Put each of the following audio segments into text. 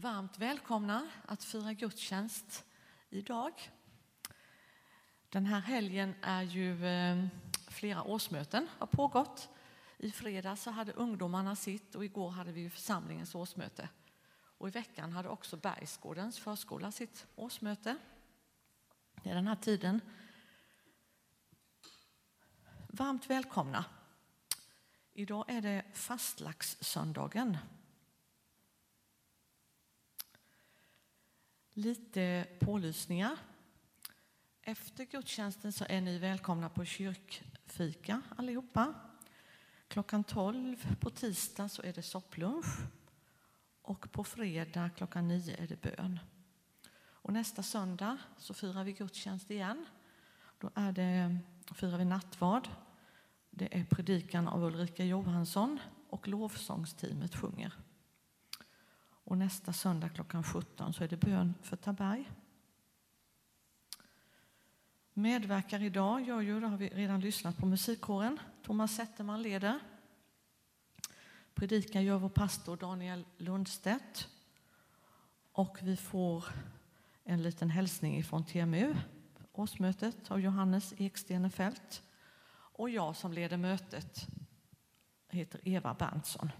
varmt välkomna att fira gudstjänst idag. Den här helgen är ju eh, flera årsmöten har pågått. I fredags så hade ungdomarna sitt och igår hade vi församlingens årsmöte. Och i veckan hade också Bergsgårdens förskola sitt årsmöte. Det är den här tiden. Varmt välkomna. Idag är det fastlagssöndagen. Lite pålysningar. Efter gudstjänsten så är ni välkomna på kyrkfika allihopa. Klockan 12 på tisdag så är det sopplunch och på fredag klockan 9 är det bön. Och nästa söndag så firar vi gudstjänst igen. Då är det, firar vi nattvard. Det är predikan av Ulrika Johansson och lovsångsteamet sjunger. Och nästa söndag klockan 17 så är det bön för Taberg. Medverkar idag gör ju, det har vi redan lyssnat på musikkåren. Thomas Zetterman leder. Predikar gör vår pastor Daniel Lundstedt. Och vi får en liten hälsning från TMU, årsmötet av Johannes Ekstenefelt. Och jag som leder mötet heter Eva Berntsson.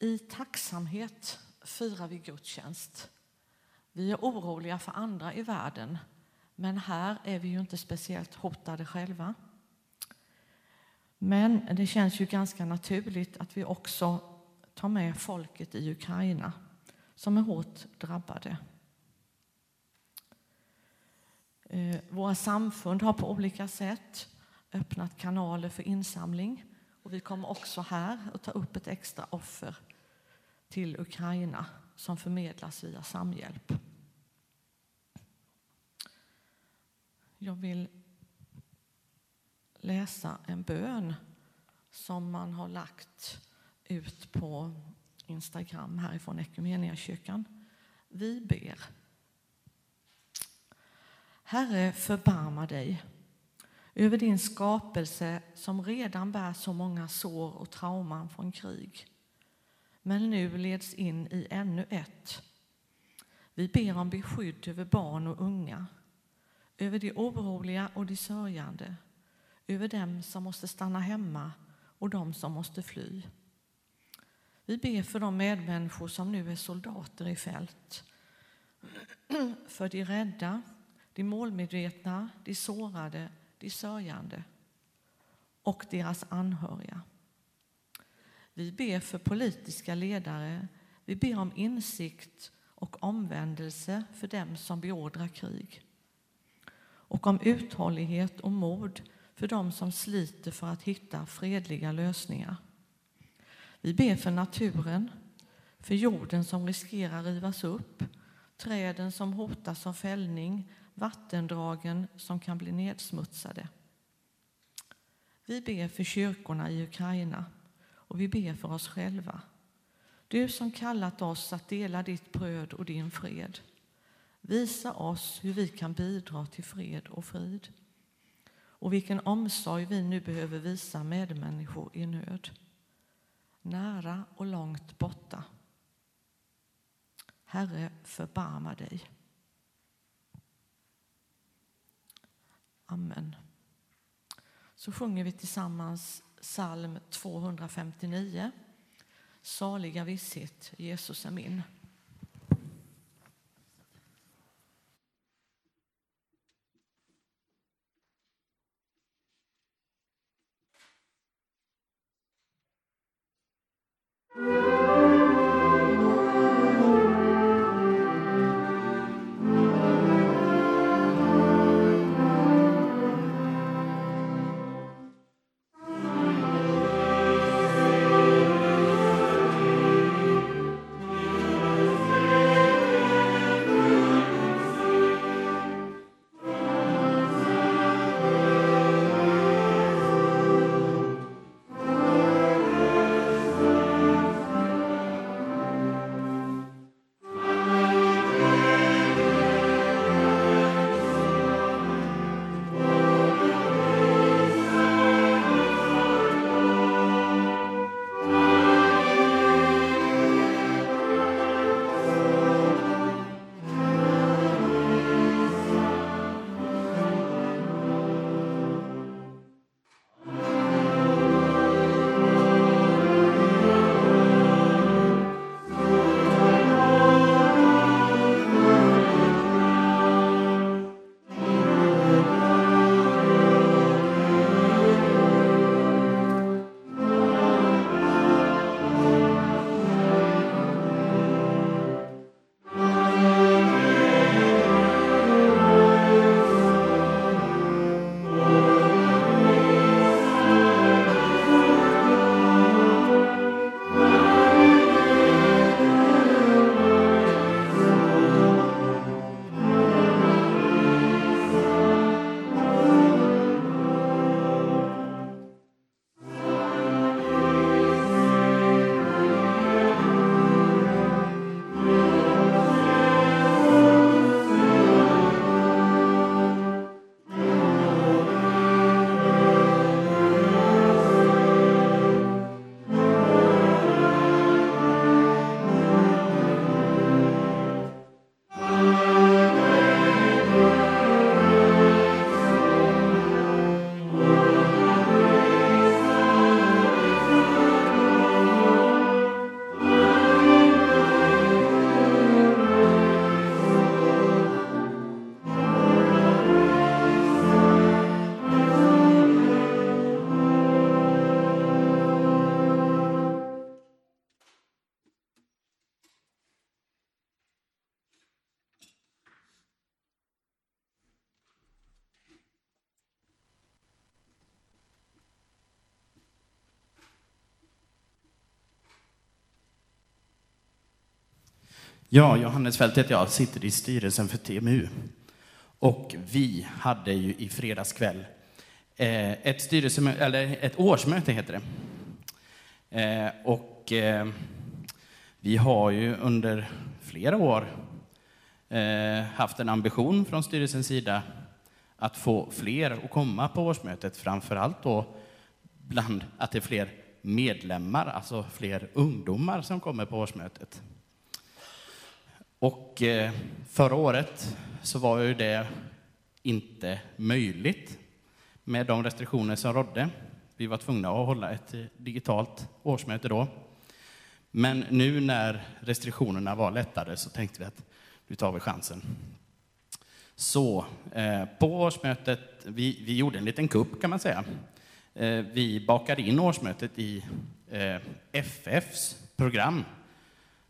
I tacksamhet firar vi gudstjänst. Vi är oroliga för andra i världen, men här är vi ju inte speciellt hotade själva. Men det känns ju ganska naturligt att vi också tar med folket i Ukraina som är hårt drabbade. Eh, våra samfund har på olika sätt öppnat kanaler för insamling och vi kommer också här att ta upp ett extra offer till Ukraina som förmedlas via Samhjälp. Jag vill läsa en bön som man har lagt ut på Instagram härifrån Equmeniakyrkan. Vi ber. Herre, förbarma dig över din skapelse som redan bär så många sår och trauman från krig men nu leds in i ännu ett. Vi ber om beskydd över barn och unga, över de oroliga och de sörjande, över dem som måste stanna hemma och de som måste fly. Vi ber för de medmänniskor som nu är soldater i fält, för de rädda, de målmedvetna, de sårade, de sörjande och deras anhöriga. Vi ber för politiska ledare. Vi ber om insikt och omvändelse för dem som beordrar krig. Och om uthållighet och mod för dem som sliter för att hitta fredliga lösningar. Vi ber för naturen, för jorden som riskerar rivas upp, träden som hotas av fällning, vattendragen som kan bli nedsmutsade. Vi ber för kyrkorna i Ukraina och vi ber för oss själva. Du som kallat oss att dela ditt bröd och din fred. Visa oss hur vi kan bidra till fred och frid och vilken omsorg vi nu behöver visa medmänniskor i nöd, nära och långt borta. Herre, förbarma dig. Amen. Så sjunger vi tillsammans psalm 259. Saliga visshet, Jesus är min. Ja, Johannes Fält heter jag, sitter i styrelsen för TMU. Och vi hade ju i fredags kväll eh, ett, styrelse, eller ett årsmöte, heter det. Eh, och eh, vi har ju under flera år haft en ambition från styrelsens sida att få fler att komma på årsmötet, framför allt då bland att det är fler medlemmar, alltså fler ungdomar som kommer på årsmötet. Och eh, förra året så var ju det inte möjligt med de restriktioner som rådde. Vi var tvungna att hålla ett eh, digitalt årsmöte då. Men nu när restriktionerna var lättare så tänkte vi att nu tar vi chansen. Så eh, på årsmötet, vi, vi gjorde en liten kupp kan man säga. Eh, vi bakade in årsmötet i eh, FFs program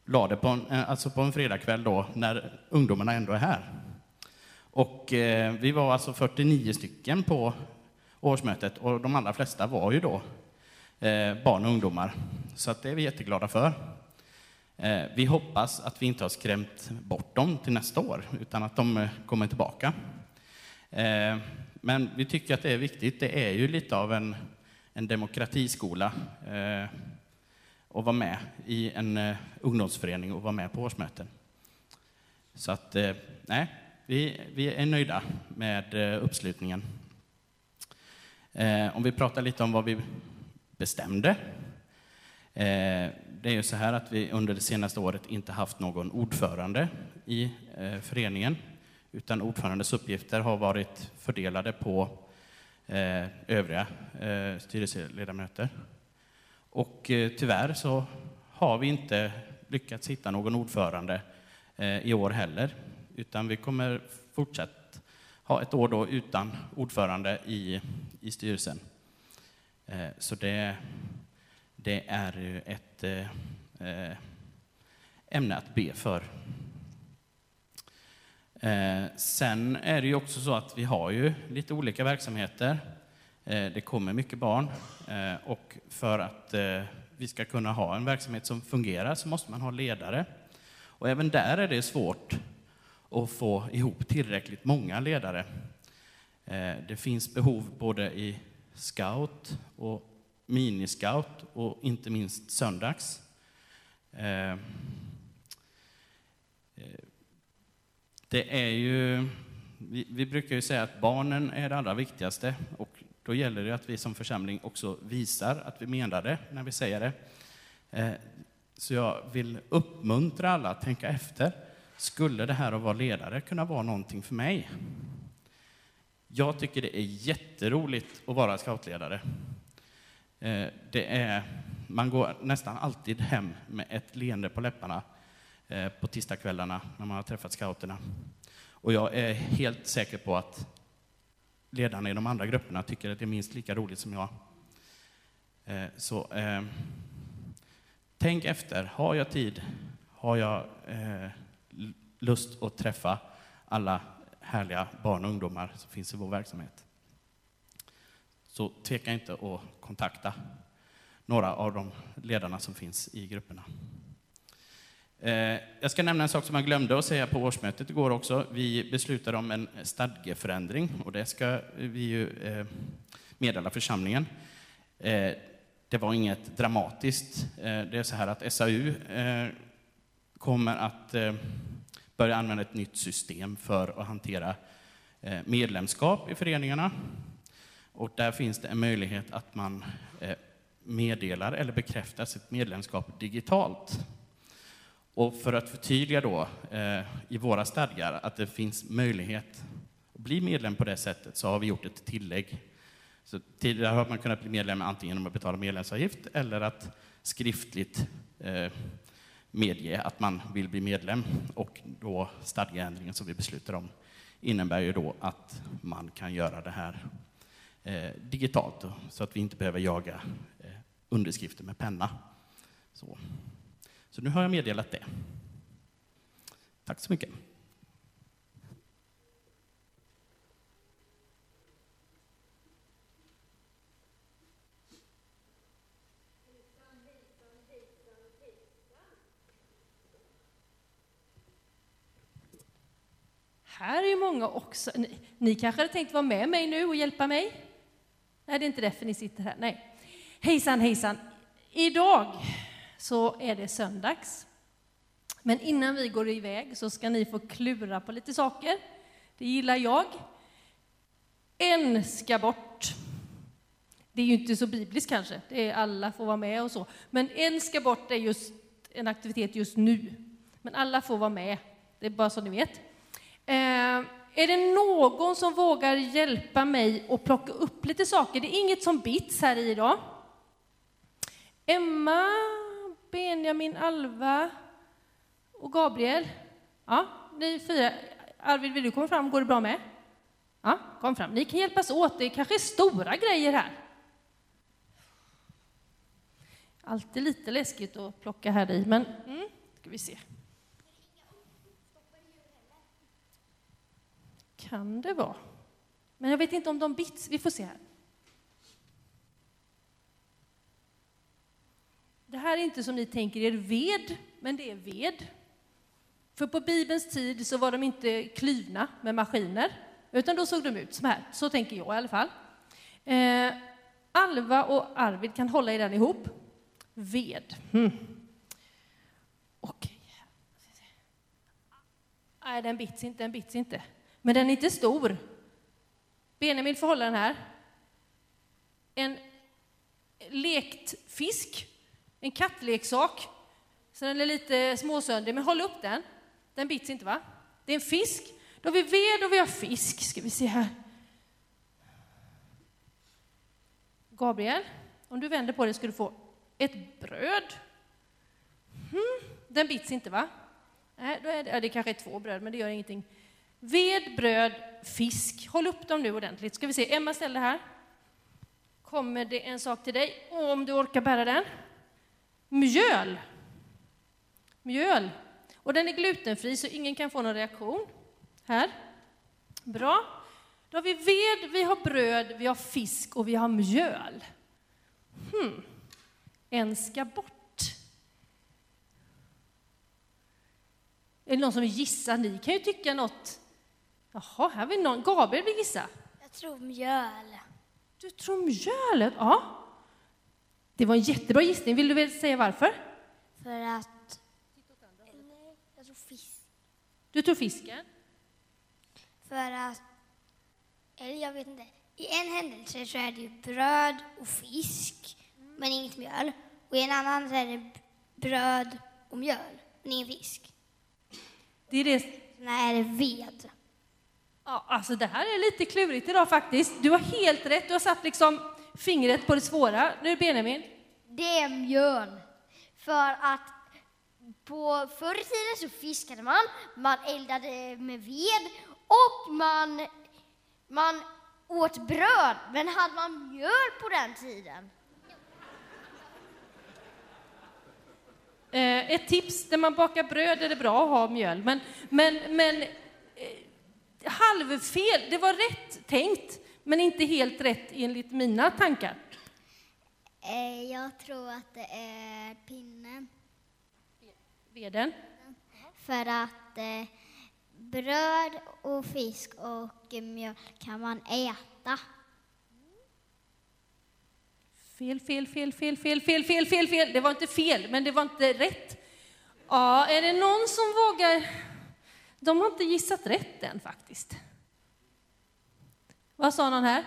la det på en, eh, alltså på en fredagkväll då, när ungdomarna ändå är här. Och eh, vi var alltså 49 stycken på årsmötet och de allra flesta var ju då eh, barn och ungdomar. Så att det är vi jätteglada för. Eh, vi hoppas att vi inte har skrämt bort dem till nästa år, utan att de eh, kommer tillbaka. Eh, men vi tycker att det är viktigt. Det är ju lite av en, en demokratiskola eh, och vara med i en eh, ungdomsförening och vara med på årsmöten. Så att, eh, nej, vi, vi är nöjda med eh, uppslutningen. Eh, om vi pratar lite om vad vi bestämde. Eh, det är ju så här att vi under det senaste året inte haft någon ordförande i eh, föreningen, utan ordförandes uppgifter har varit fördelade på övriga styrelseledamöter. Och eh, tyvärr så har vi inte lyckats hitta någon ordförande eh, i år heller, utan vi kommer fortsatt ha ett år då utan ordförande i, i styrelsen. Eh, så det, det är ju ett eh, eh, ämne att be för. Eh, sen är det ju också så att vi har ju lite olika verksamheter. Eh, det kommer mycket barn eh, och för att eh, vi ska kunna ha en verksamhet som fungerar så måste man ha ledare. Och även där är det svårt att få ihop tillräckligt många ledare. Det finns behov både i scout och miniscout och inte minst söndags. Det är ju, vi, brukar ju säga att barnen är det allra viktigaste och då gäller det att vi som församling också visar att vi menar det när vi säger det. Eh, så jag vill uppmuntra alla att tänka efter. Skulle det här att vara ledare kunna vara någonting för mig? Jag tycker det är jätteroligt att vara scoutledare. Eh, det är, man går nästan alltid hem med ett leende på läpparna eh, på tisdagskvällarna när man har träffat scouterna. Och jag är helt säker på att ledarna i de andra grupperna tycker att det är minst lika roligt som jag. Eh, så eh, tänk efter. Har jag tid? Har jag eh, lust att träffa alla härliga barn och ungdomar som finns i vår verksamhet? Så tveka inte att kontakta några av de ledarna som finns i grupperna. Eh, jag ska nämna en sak som jag glömde att säga på årsmötet igår också. Vi beslutade om en stadgeförändring och det ska vi ju eh, meddela församlingen. Eh, det var inget dramatiskt. Det är så här att SAU kommer att börja använda ett nytt system för att hantera medlemskap i föreningarna. Och där finns det en möjlighet att man meddelar eller bekräftar sitt medlemskap digitalt. Och för att förtydliga då eh, i våra stadgar att det finns möjlighet att bli medlem på det sättet så har vi gjort ett tillägg. Så tidigare har man kunnat bli medlem antingen genom att betala medlemsavgift eller att skriftligt eh, medge att man vill bli medlem. Och då stadgeändringen som vi beslutar om innebär ju då att man kan göra det här eh, digitalt så att vi inte behöver jaga eh, underskrifter med penna. Så. Så nu har jag meddelat det. Tack så mycket. här är ju många också. Ni, ni kanske hade tänkt vara med mig nu och hjälpa mig? Nej, det är inte därför ni sitter här. Nej. Hejsan, hejsan. Idag så är det söndags. Men innan vi går iväg så ska ni få klura på lite saker. Det gillar jag. En ska bort. Det är ju inte så bibliskt kanske, det är alla får vara med och så. Men en ska bort är just en aktivitet just nu. Men alla får vara med, det är bara så ni vet. Eh, är det någon som vågar hjälpa mig att plocka upp lite saker? Det är inget som bits här i idag. Emma, Benjamin, Alva och Gabriel. Ja, ni fyra. Arvid, vill du komma fram? Går det bra med? Ja, kom fram. Ni kan hjälpas åt. Det kanske är stora grejer här. Alltid lite läskigt att plocka här i, men mm, ska vi se. Kan det vara. Men jag vet inte om de bits. Vi får se här. Det här är inte som ni tänker er ved, men det är ved. För på Bibelns tid så var de inte klyvna med maskiner, utan då såg de ut som här. Så tänker jag i alla fall. Eh, Alva och Arvid kan hålla i den ihop. Ved. Mm. Okej. Nej, den bits inte, den bits inte. Men den är inte stor. Benjamin får hålla den här. En lekt fisk, en kattleksak. Så den är lite småsöndig, men håll upp den. Den bits inte, va? Det är en fisk. Då har vi ved och vi har fisk. Ska vi se här. Gabriel, om du vänder på det ska du få ett bröd. Hmm, den bits inte, va? Nej, då är det, ja, det kanske är två bröd, men det gör ingenting. Ved, bröd, fisk. Håll upp dem nu ordentligt. Ska vi se, Emma ställ det här. Kommer det en sak till dig, om du orkar bära den. Mjöl. Mjöl. Och den är glutenfri, så ingen kan få någon reaktion. Här. Bra. Då har vi ved, vi har bröd, vi har fisk och vi har mjöl. Hmm. En ska bort. Är det någon som vill gissa? Ni kan ju tycka något. Jaha, här vill någon. Gabriel vill gissa. Jag tror mjöl. Du tror mjölet? Ja. Det var en jättebra gissning. Vill du väl säga varför? För att... Nej, jag tror fisk. Du tror fisken? För att... Eller jag vet inte. I en händelse så är det ju bröd och fisk, men inget mjöl. Och i en annan så är det bröd och mjöl, men ingen fisk. Det är det. Sen är det ved. Ja, alltså det här är lite klurigt idag faktiskt. Du har helt rätt. Du har satt liksom fingret på det svåra. Nu Benjamin. Det är mjöl. För att på förr i tiden så fiskade man, man eldade med ved och man, man åt bröd. Men hade man mjöl på den tiden? Eh, ett tips, när man bakar bröd är det bra att ha mjöl. Men, men, men eh, halvfel, det var rätt tänkt, men inte helt rätt enligt mina tankar. Eh, jag tror att det är pinnen. Veden. För att eh, bröd och fisk och mjöl kan man äta. Fel, fel, fel, fel, fel, fel, fel, fel, fel. Det var inte fel, men det var inte rätt. Ja, är det någon som vågar? De har inte gissat rätt än faktiskt. Vad sa någon här?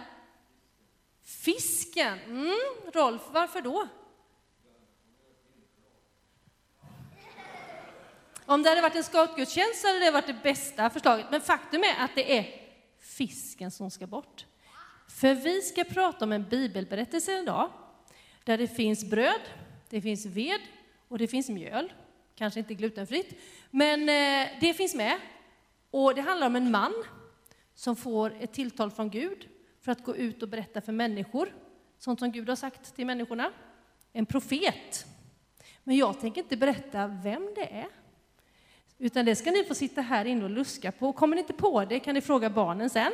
Fisken. Mm, Rolf, varför då? Om det hade varit en scoutgudstjänst hade det varit det bästa förslaget. Men faktum är att det är fisken som ska bort. För vi ska prata om en bibelberättelse idag där det finns bröd, det finns ved och det finns mjöl. Kanske inte glutenfritt, men eh, det finns med. Och det handlar om en man som får ett tilltal från Gud för att gå ut och berätta för människor sånt som Gud har sagt till människorna. En profet. Men jag tänker inte berätta vem det är. Utan det ska ni få sitta här inne och luska på. Kommer ni inte på det kan ni fråga barnen sen.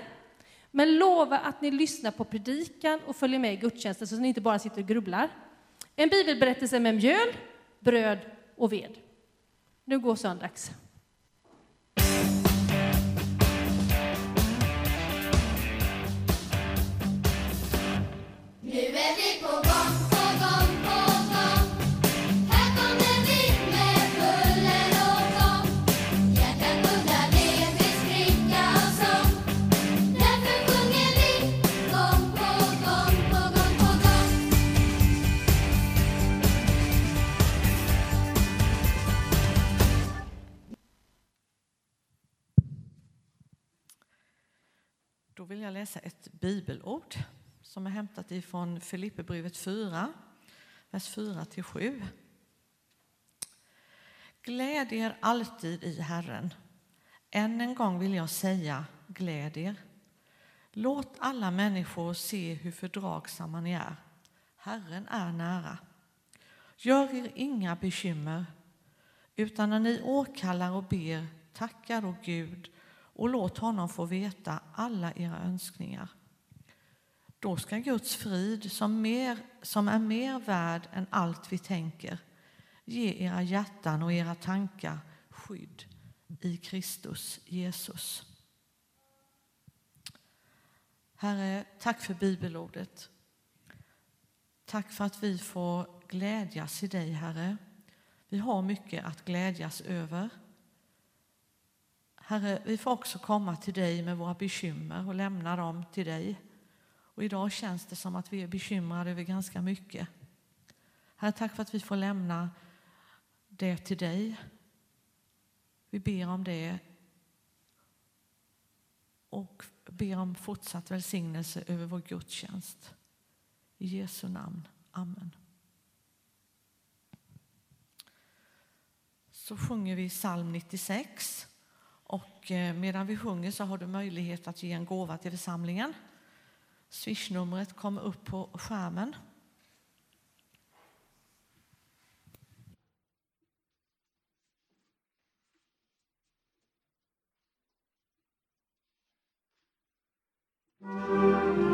Men lova att ni lyssnar på predikan och följer med i gudstjänsten så att ni inte bara sitter och grubblar. En bibelberättelse med mjöl, bröd och ved. Nu går söndags. Vill jag läsa ett bibelord som är hämtat ifrån Filipperbrevet 4, vers 4 till 7. Gläd er alltid i Herren. Än en gång vill jag säga gläd er. Låt alla människor se hur fördragsamma ni är. Herren är nära. Gör er inga bekymmer, utan när ni åkallar och ber, tackar och Gud och låt honom få veta alla era önskningar. Då ska Guds frid, som, mer, som är mer värd än allt vi tänker, ge era hjärtan och era tankar skydd i Kristus Jesus. Herre, tack för bibelordet. Tack för att vi får glädjas i dig, Herre. Vi har mycket att glädjas över. Herre, vi får också komma till dig med våra bekymmer och lämna dem till dig. Och idag känns det som att vi är bekymrade över ganska mycket. Herre, tack för att vi får lämna det till dig. Vi ber om det och ber om fortsatt välsignelse över vår gudstjänst. I Jesu namn. Amen. Så sjunger vi psalm 96. Eh, medan vi sjunger så har du möjlighet att ge en gåva till församlingen. Swishnumret kommer upp på skärmen. Música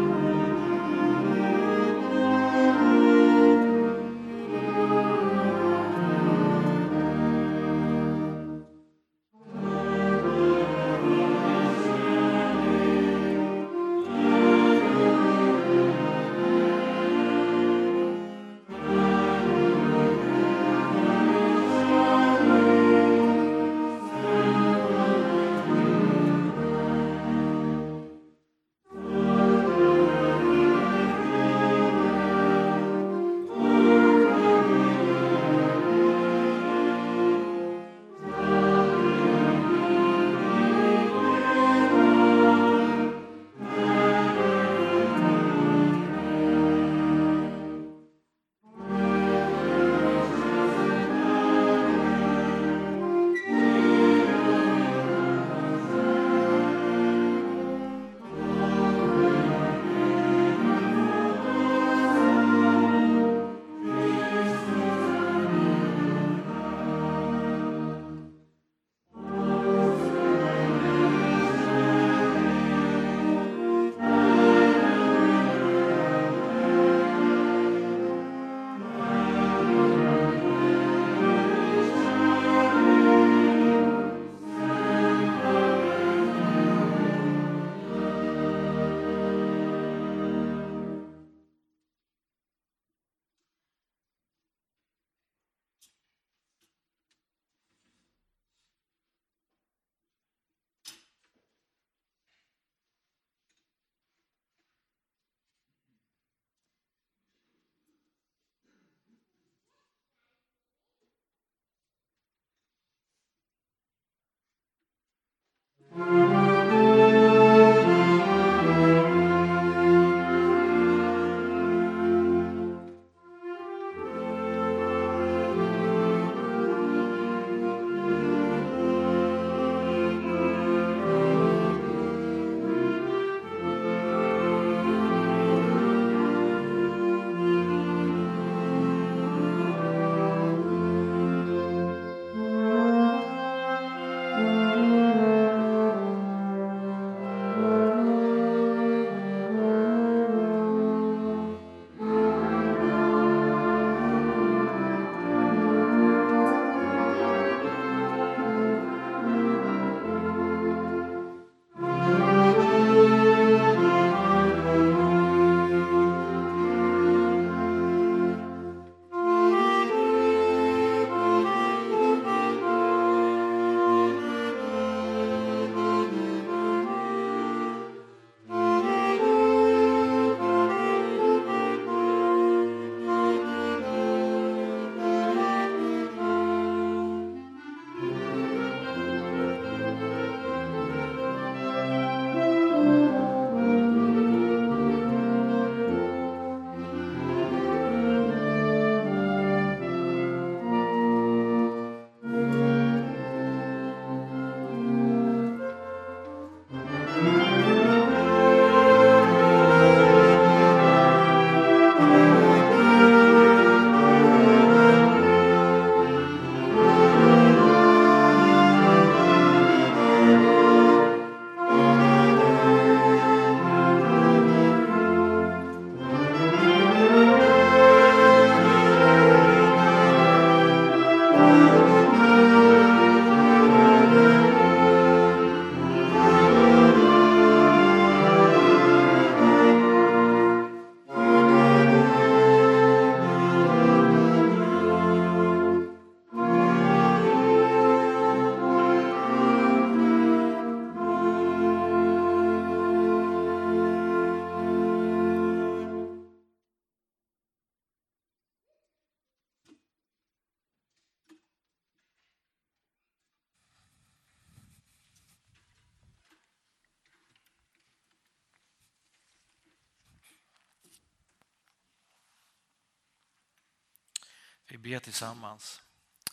Vi ber tillsammans.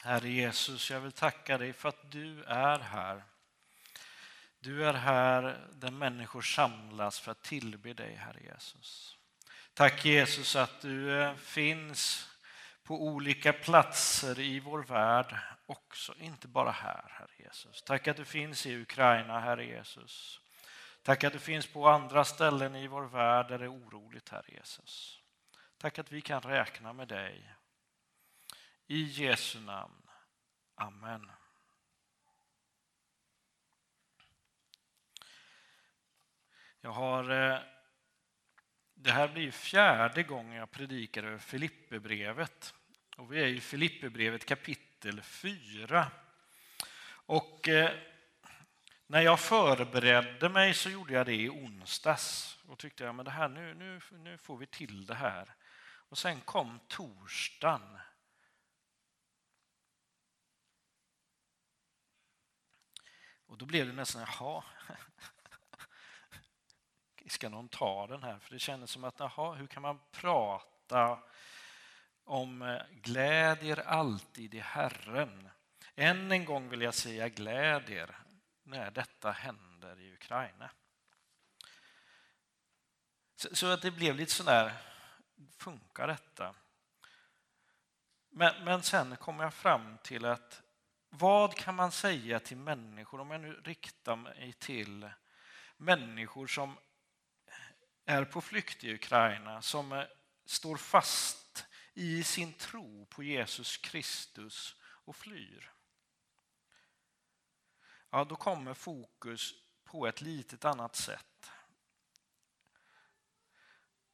Herre Jesus, jag vill tacka dig för att du är här. Du är här där människor samlas för att tillbe dig, Herre Jesus. Tack Jesus att du eh, finns på olika platser i vår värld också, inte bara här, Herre Jesus. Tack att du finns i Ukraina, Herre Jesus. Tack att du finns på andra ställen i vår värld där det är oroligt, Herre Jesus. Tack att vi kan räkna med dig. I Jesu namn. Amen. Jag har, eh, det här blir fjärde gången jag predikar över Filipperbrevet. Och vi är i Filipperbrevet kapitel 4. Och eh, när jag förberedde mig så gjorde jag det i onsdags. Och tyckte att ja, det här, nu, nu, nu får vi till det här. Och sen kom torsdagen. Och då blev det nästan, jaha, ska någon ta den här? För det kändes som att, jaha, hur kan man prata om eh, glädjer alltid i Herren? Än en gång vill jag säga glädjer när detta händer i Ukraina. Så, så att det blev lite sådär, funkar detta? Men, men sen kom jag fram till att vad kan man säga till människor, om jag nu riktar mig till människor som är på flykt i Ukraina, som står fast i sin tro på Jesus Kristus och flyr. Ja, då kommer fokus på ett litet annat sätt.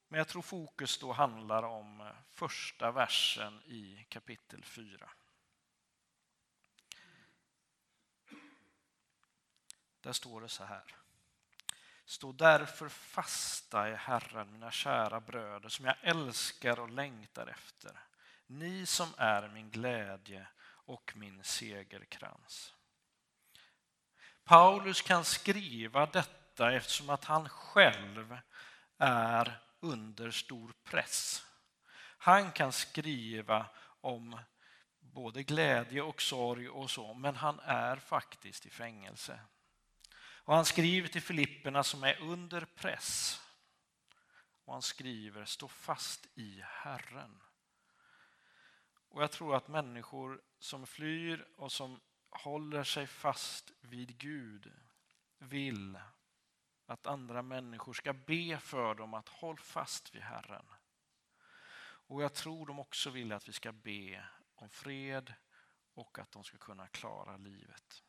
Men jag tror fokus då handlar om första versen i kapitel 4. Där står det så här. Stå därför fasta i Herren, mina kära bröder, som jag älskar och längtar efter. Ni som är min glädje och min segerkrans. Paulus kan skriva detta eftersom att han själv är under stor press. Han kan skriva om både glädje och sorg och så, men han är faktiskt i fängelse. Och han skriver till Filipperna som är under press. Och han skriver, stå fast i Herren. Och jag tror att människor som flyr och som håller sig fast vid Gud vill att andra människor ska be för dem att håll fast vid Herren. Och jag tror de också vill att vi ska be om fred och att de ska kunna klara livet.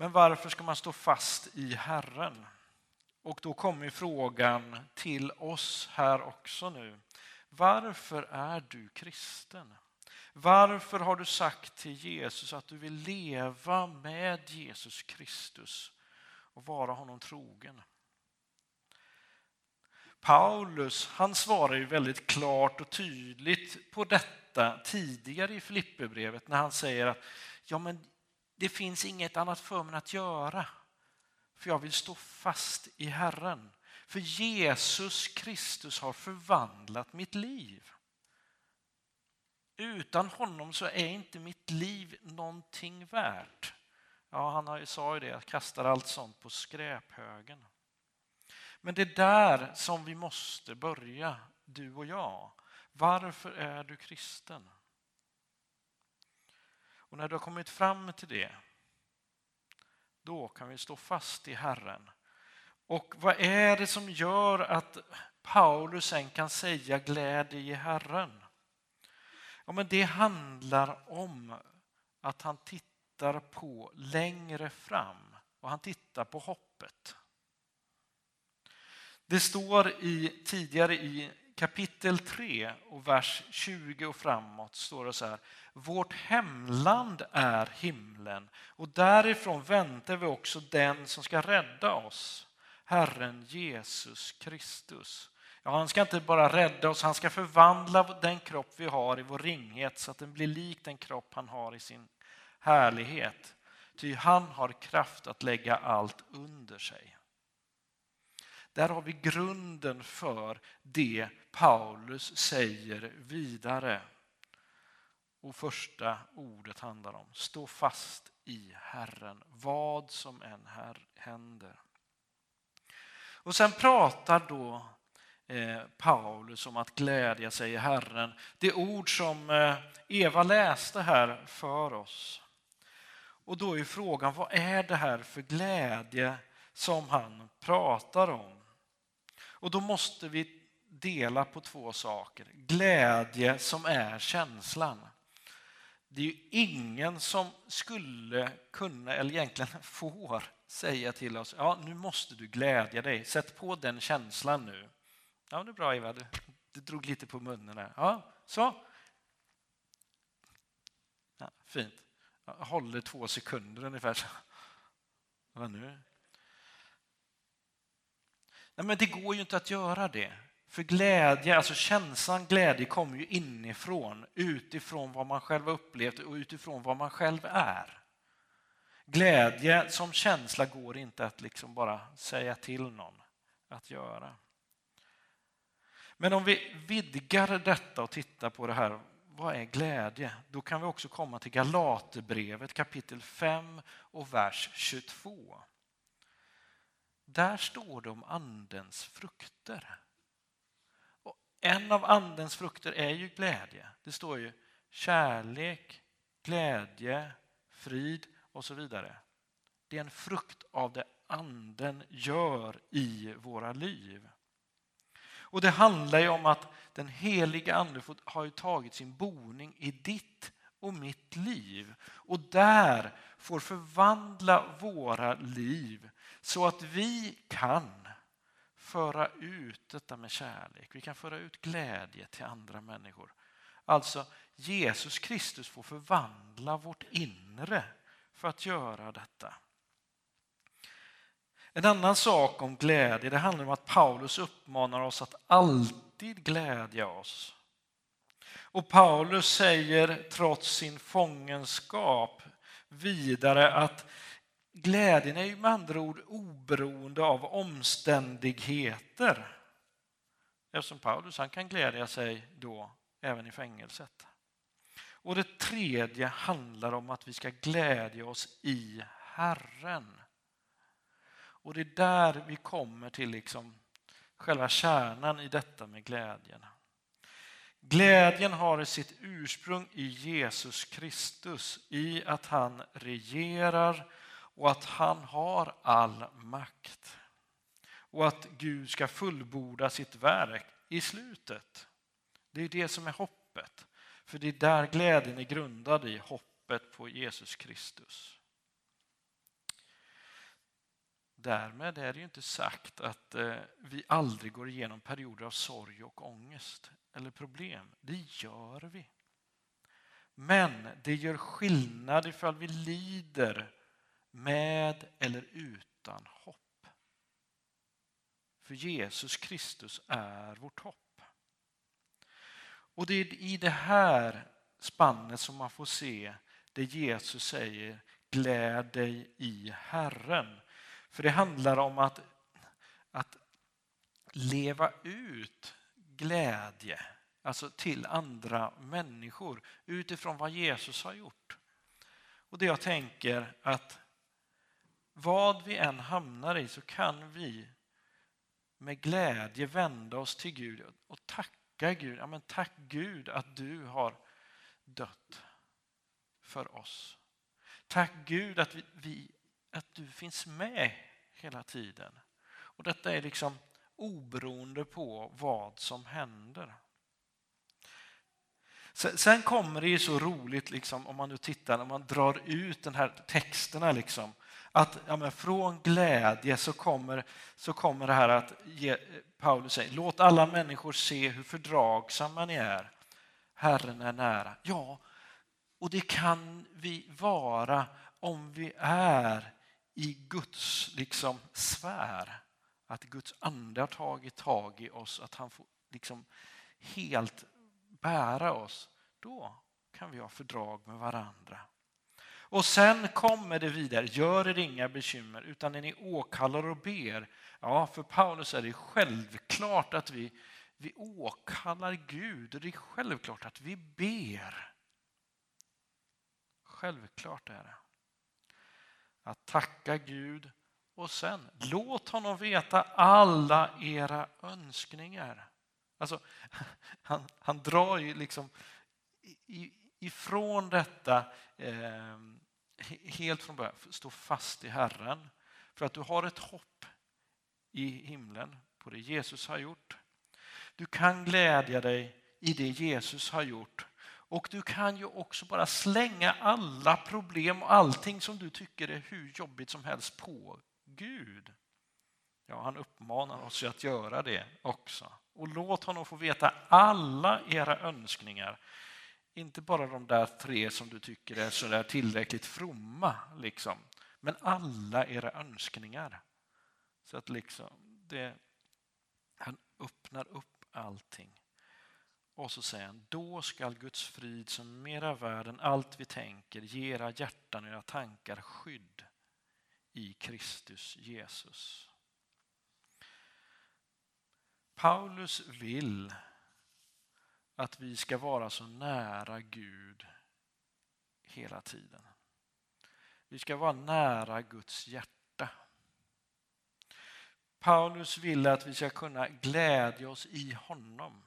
Men varför ska man stå fast i Herren? Och då kommer frågan till oss här också nu. Varför är du kristen? Varför har du sagt till Jesus att du vill leva med Jesus Kristus och vara honom trogen? Paulus han svarar ju väldigt klart och tydligt på detta tidigare i Filipperbrevet när han säger att ja, men det finns inget annat för mig att göra. För jag vill stå fast i Herren. För Jesus Kristus har förvandlat mitt liv. Utan honom så är inte mitt liv någonting värt. Ja, han sa ju det, jag kastar allt sånt på skräphögen. Men det är där som vi måste börja, du och jag. Varför är du kristen? Och när du har kommit fram till det, då kan vi stå fast i Herren. Och vad är det som gör att Paulus sen kan säga glädje i Herren? Ja, men det handlar om att han tittar på längre fram och han tittar på hoppet. Det står i, tidigare i kapitel 3 och vers 20 och framåt står det så här. Vårt hemland är himlen och därifrån väntar vi också den som ska rädda oss, Herren Jesus Kristus. Ja, han ska inte bara rädda oss, han ska förvandla den kropp vi har i vår ringhet så att den blir lik den kropp han har i sin härlighet. Ty han har kraft att lägga allt under sig där har vi grunden för det Paulus säger vidare. Och första ordet handlar om stå fast i Herren, vad som än här händer. Och sen pratar då eh, Paulus om att glädja sig i Herren. Det ord som eh, Eva läste här för oss. Och då är frågan, vad är det här för glädje som han pratar om? Och då måste vi dela på två saker. Glädje som är känslan. Det är ju ingen som skulle kunna, eller egentligen får, säga till oss ja nu måste du glädja dig, sätt på den känslan nu. Ja, det är bra Eva, du, du drog lite på munnen där. Ja, så. Ja, fint. Jag håller två sekunder ungefär. Vad nu? Nej, men det går ju inte att göra det. För glädje, alltså känslan glädje kommer ju inifrån, utifrån vad man själv har upplevt och utifrån vad man själv är. Glädje som känsla går inte att liksom bara säga till någon att göra. Men om vi vidgar detta och tittar på det här, vad är glädje? Då kan vi också komma till Galaterbrevet kapitel 5 och vers 22. Där står det om andens frukter. Och en av andens frukter är ju glädje. Det står ju kärlek, glädje, frid och så vidare. Det är en frukt av det anden gör i våra liv. Och det handlar ju om att den heliga ande har tagit sin boning i ditt och mitt liv och där får förvandla våra liv så att vi kan föra ut detta med kärlek. Vi kan föra ut glädje till andra människor. Alltså Jesus Kristus får förvandla vårt inre för att göra detta. En annan sak om glädje det handlar om att Paulus uppmanar oss att alltid glädja oss. Och Paulus säger trots sin fångenskap vidare att glädjen är med andra ord oberoende av omständigheter. Eftersom Paulus han kan glädja sig då även i fängelset. Och det tredje handlar om att vi ska glädja oss i Herren. Och det är där vi kommer till liksom själva kärnan i detta med glädjen. Glädjen har sitt ursprung i Jesus Kristus, i att han regerar och att han har all makt. Och att Gud ska fullborda sitt verk i slutet. Det är det som är hoppet. För det är där glädjen är grundad i, hoppet på Jesus Kristus. Därmed är det ju inte sagt att eh, vi aldrig går igenom perioder av sorg och ångest eller problem. Det gör vi. Men det gör skillnad ifall vi lider med eller utan hopp. För Jesus Kristus är vårt hopp. Och det är i det här spannet som man får se det Jesus säger gläd dig i Herren. För det handlar om att, att leva ut glädje, alltså till andra människor utifrån vad Jesus har gjort. Och det jag tänker att vad vi än hamnar i så kan vi med glädje vända oss till Gud och tacka Gud. Ja, men tack Gud att du har dött för oss. Tack Gud att vi, vi att du finns med hela tiden. Och detta är liksom oberoende på vad som händer. Sen kommer det ju så roligt, liksom, om man nu tittar, om man drar ut den här texterna, liksom, att ja, från glädje så kommer, så kommer det här att ge, Paulus säger, låt alla människor se hur fördragsamma ni är. Herren är nära. Ja, och det kan vi vara om vi är i Guds liksom sfär. Att Guds ande har tagit tag i oss, att han får liksom helt bära oss. Då kan vi ha fördrag med varandra. Och sen kommer det vidare, gör er inga bekymmer, utan när ni åkallar och ber. Ja, för Paulus är det självklart att vi, vi åkallar Gud och det är självklart att vi ber. Självklart är det. Att tacka Gud och sen låt honom veta alla era önskningar. Alltså, han, han drar ju liksom ifrån detta eh, helt från början. Stå fast i Herren. För att du har ett hopp i himlen på det Jesus har gjort. Du kan glädja dig i det Jesus har gjort. Och du kan ju också bara slänga alla problem och allting som du tycker är hur jobbigt som helst på Gud. Ja, han uppmanar oss att göra det också. Och låt honom få veta alla era önskningar. Inte bara de där tre som du tycker är så där tillräckligt fromma, liksom. men alla era önskningar. Så att liksom det, han öppnar upp allting. Och så säger han, då skall Guds frid som mera värd än allt vi tänker ge era hjärtan och era tankar skydd i Kristus Jesus. Paulus vill att vi ska vara så nära Gud hela tiden. Vi ska vara nära Guds hjärta. Paulus vill att vi ska kunna glädja oss i honom,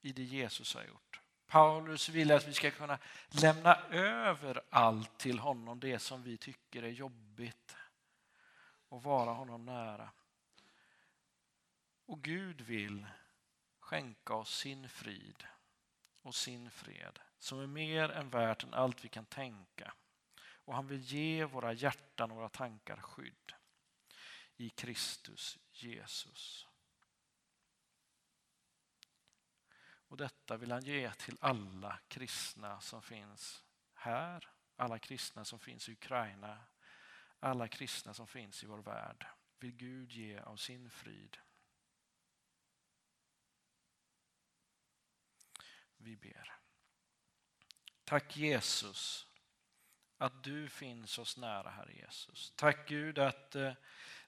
i det Jesus har gjort. Paulus vill att vi ska kunna lämna över allt till honom, det som vi tycker är jobbigt och vara honom nära. Och Gud vill skänka oss sin frid och sin fred som är mer än värt än allt vi kan tänka. Och han vill ge våra hjärtan och våra tankar skydd i Kristus Jesus. Och detta vill han ge till alla kristna som finns här, alla kristna som finns i Ukraina, alla kristna som finns i vår värld. Vill Gud ge av sin frid. Vi ber. Tack Jesus att du finns oss nära, Herre Jesus. Tack Gud att eh,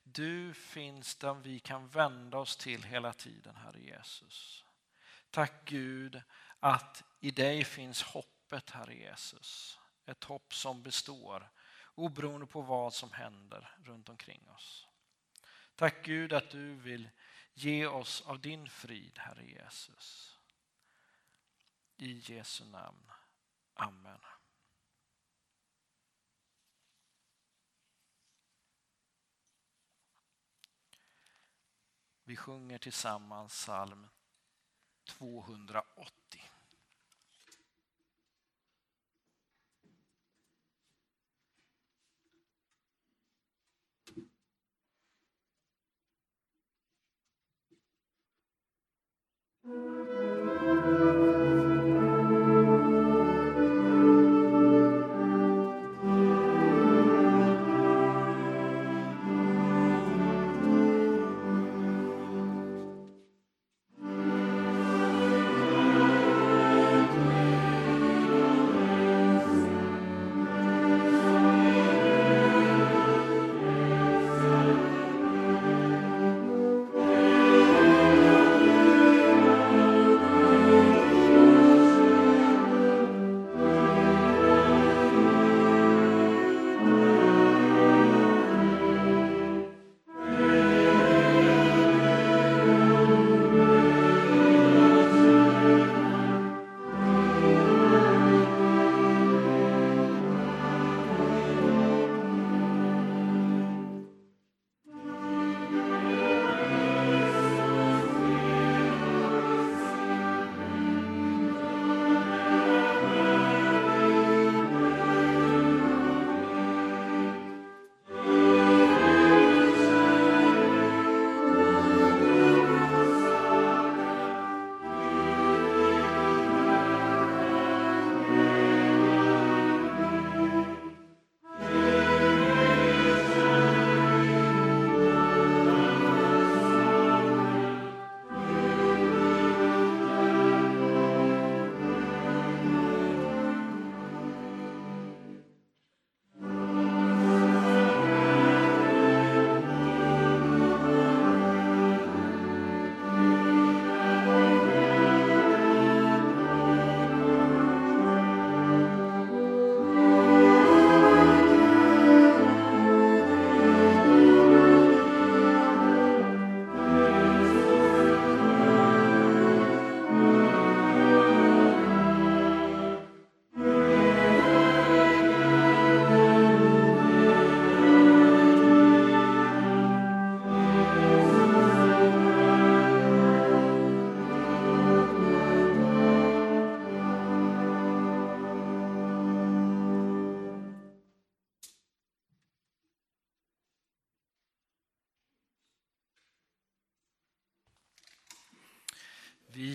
du finns där vi kan vända oss till hela tiden, Herre Jesus. Tack Gud att i dig finns hoppet, Herre Jesus. Ett hopp som består oberoende på vad som händer runt omkring oss. Tack Gud att du vill ge oss av din frid, Herre Jesus. I Jesu namn. Amen. Vi sjunger tillsammans psalm 280. thank mm.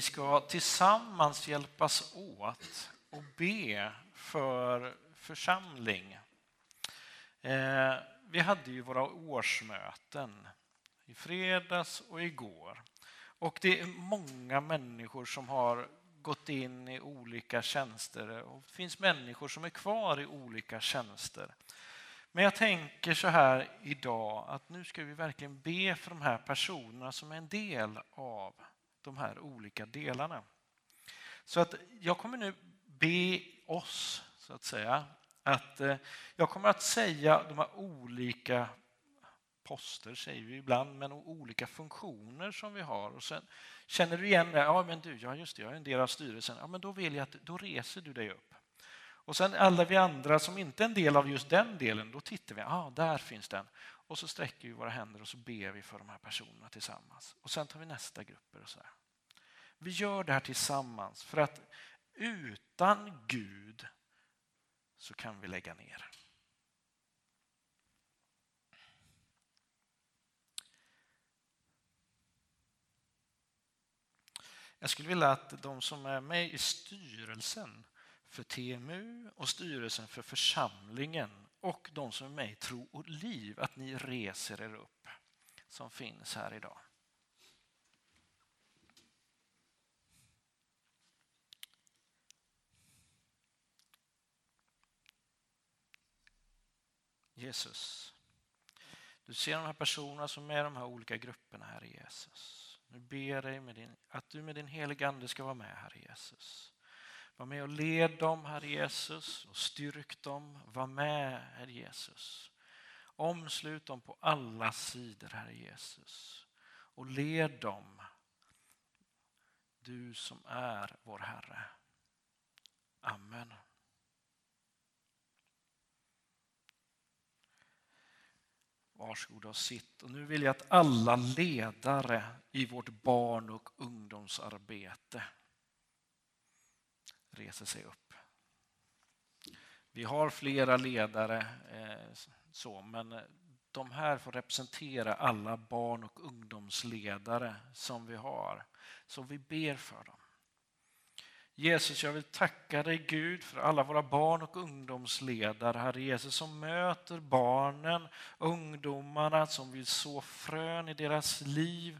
Ska tillsammans hjälpas åt och be för församling. Eh, vi hade ju våra årsmöten i fredags och igår. Och det är många människor som har gått in i olika tjänster och det finns människor som är kvar i olika tjänster. Men jag tänker så här idag att nu ska vi verkligen be för de här personerna som är en del av de här olika delarna. Så att jag kommer nu be oss, så att säga, att eh, jag kommer att säga de här olika poster, säger vi ibland, men olika funktioner som vi har. Och sen känner du igen det, ja men du, ja just det, jag är en del av styrelsen, ja men då vill jag att då reser du dig upp. Och sen alla vi andra som inte är en del av just den delen, då tittar vi, ja ah, där finns den. Och så sträcker vi våra händer och så ber vi för de här personerna tillsammans. Och sen tar vi nästa grupper och så här. Vi gör det här tillsammans för att utan Gud så kan vi lägga ner. Jag skulle vilja att de som är med i styrelsen för TMU och styrelsen för församlingen och de som är med i Tro och liv, att ni reser er upp som finns här idag. Jesus, du ser de här personerna som är i de här olika grupperna, här i Jesus. Nu ber jag dig med din, att du med din heliga Ande ska vara med, Herre Jesus. Var med och led dem, Herre Jesus, och styrk dem. Var med, Herre Jesus. Omslut dem på alla sidor, Herre Jesus. Och led dem, du som är vår Herre. Amen. Varsågoda och sitt. Och nu vill jag att alla ledare i vårt barn och ungdomsarbete reser sig upp. Vi har flera ledare, eh, så, men eh, de här får representera alla barn och ungdomsledare som vi har. Så vi ber för dem. Jesus, jag vill tacka dig Gud för alla våra barn och ungdomsledare, Herre Jesus, som möter barnen, ungdomarna, som vill så frön i deras liv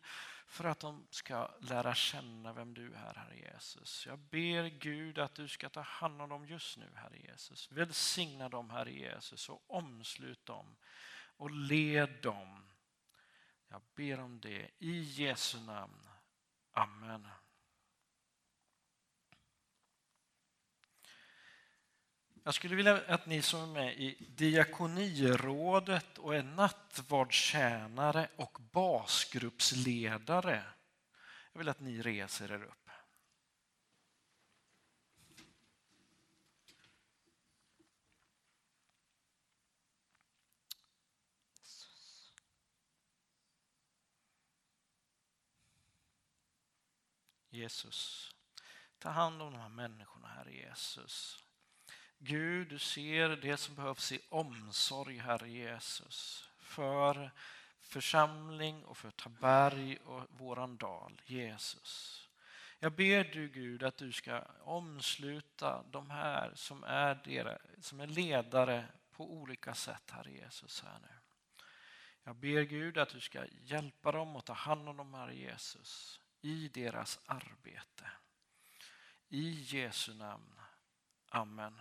för att de ska lära känna vem du är, Herre Jesus. Jag ber Gud att du ska ta hand om dem just nu, Herre Jesus. Välsigna dem, Herre Jesus, och omslut dem och led dem. Jag ber om det i Jesu namn. Amen. Jag skulle vilja att ni som är med i diakonirådet och är nattvardstjänare och basgruppsledare, jag vill att ni reser er upp. Jesus, ta hand om de här människorna, Herre Jesus. Gud, du ser det som behövs i omsorg, Herre Jesus, för församling och för Taberg och våran dal, Jesus. Jag ber du Gud att du ska omsluta de här som är, dera, som är ledare på olika sätt, Herre Jesus. Här nu. Jag ber Gud att du ska hjälpa dem och ta hand om dem, Herre Jesus, i deras arbete. I Jesu namn. Amen.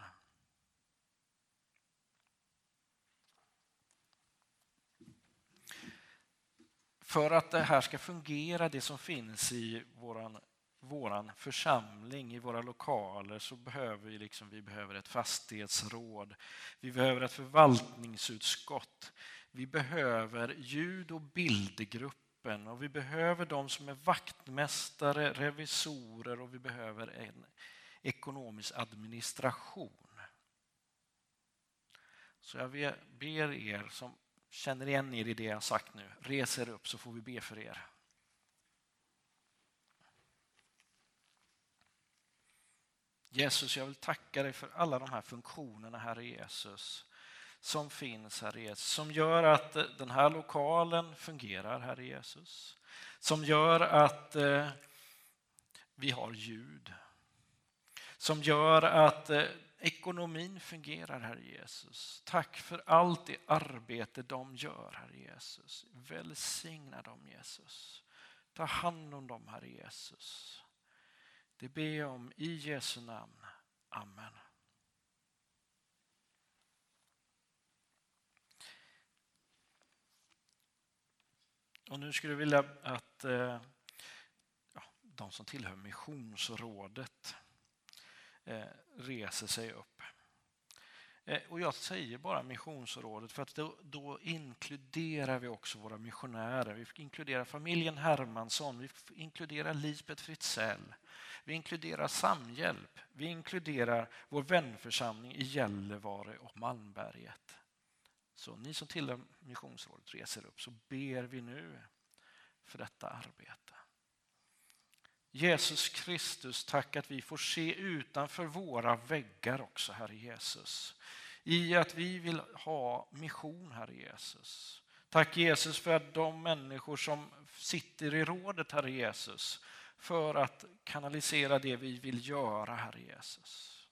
För att det här ska fungera, det som finns i våran, våran församling, i våra lokaler, så behöver vi, liksom, vi behöver ett fastighetsråd. Vi behöver ett förvaltningsutskott. Vi behöver ljud och bildgruppen och vi behöver de som är vaktmästare, revisorer och vi behöver en ekonomisk administration. Så jag ber er som känner igen er i det jag sagt nu, res er upp så får vi be för er. Jesus, jag vill tacka dig för alla de här funktionerna, Herre Jesus, som finns, Herre Jesus, som gör att eh, den här lokalen fungerar, Herre Jesus. Som gör att eh, vi har ljud som gör att eh, ekonomin fungerar, Herre Jesus. Tack för allt det arbete de gör, Herre Jesus. Välsigna dem, Jesus. Ta hand om dem, Herre Jesus. Det ber jag om i Jesu namn. Amen. Och nu skulle jag vilja att eh, ja, de som tillhör missionsrådet Eh, reser sig upp. Eh, och jag säger bara missionsrådet för att då, då, inkluderar vi också våra missionärer. Vi inkluderar familjen Hermansson, vi inkluderar Lisbeth Fritzell, vi inkluderar Samhjälp, vi inkluderar vår vänförsamling i Gällivare och Malmberget. Så ni som tillhör missionsrådet reser upp så ber vi nu för detta arbete. Jesus Kristus, tack att vi får se utanför våra väggar också, Herre Jesus. I att vi vill ha mission, Herre Jesus. Tack Jesus för att de människor som sitter i rådet, Herre Jesus, för att kanalisera det vi vill göra, Herre Jesus.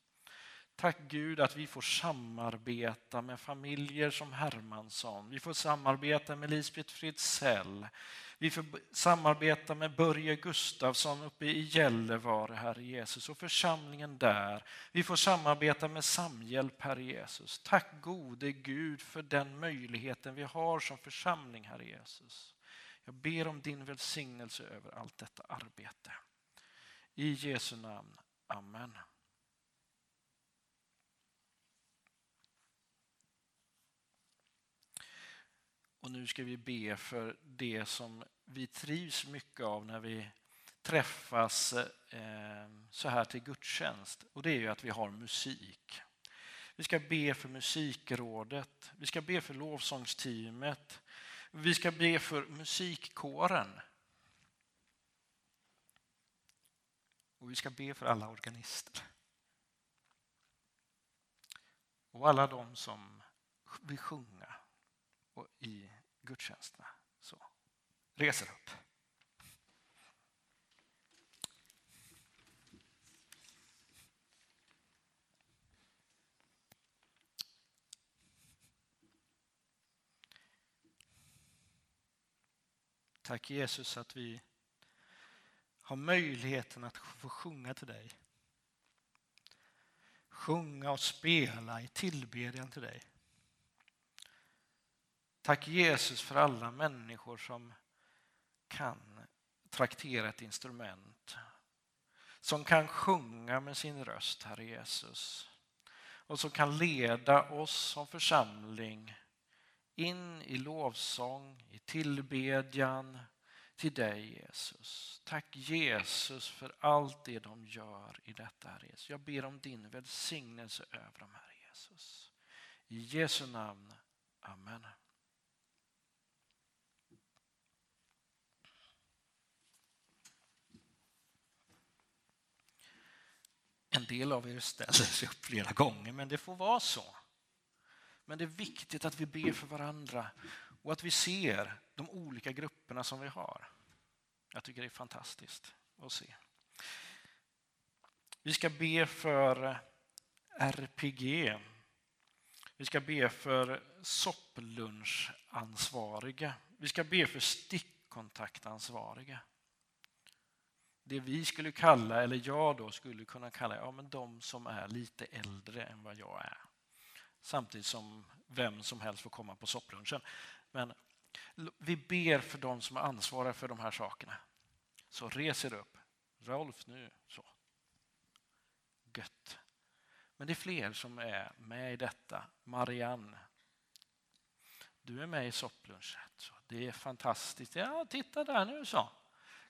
Tack Gud att vi får samarbeta med familjer som Hermansson. Vi får samarbeta med Lisbeth Fritzell. Vi får samarbeta med Börje Gustafsson uppe i Gällivare, Herre Jesus, och församlingen där. Vi får samarbeta med Samhjälp, Herre Jesus. Tack gode Gud för den möjligheten vi har som församling, Herre Jesus. Jag ber om din välsignelse över allt detta arbete. I Jesu namn. Amen. Och nu ska vi be för det som vi trivs mycket av när vi träffas eh, så här till gudstjänst. Och det är ju att vi har musik. Vi ska be för musikrådet, vi ska be för lovsångsteamet, vi ska be för musikkåren. Och vi ska be för alla organister. Och alla de som vill sjunga i gudstjänsterna. Reser upp. Tack Jesus att vi har möjligheten att få sjunga till dig. Sjunga och spela i tillbedjan till dig. Tack Jesus för alla människor som kan traktera ett instrument. Som kan sjunga med sin röst, Herre Jesus. Och som kan leda oss som församling in i lovsång, i tillbedjan till dig Jesus. Tack Jesus för allt det de gör i detta Herre Jesus. Jag ber om din välsignelse över dem Herre Jesus. I Jesu namn. Amen. Del av er ställer sig upp flera gånger, men det får vara så. Men det är viktigt att vi ber för varandra och att vi ser de olika grupperna som vi har. Jag tycker det är fantastiskt att se. Vi ska be för RPG. Vi ska be för sopplunchansvariga. Vi ska be för stickkontaktansvariga det vi skulle kalla, eller jag då skulle kunna kalla, ja men de som är lite äldre än vad jag är. Samtidigt som vem som helst får komma på sopplunchen. Men vi ber för de som är ansvariga för de här sakerna. Så reser upp. Rolf nu. Så. Gött. Men det är fler som är med i detta. Marianne. Du är med i sopplunchen. Det är fantastiskt. Ja, titta där nu så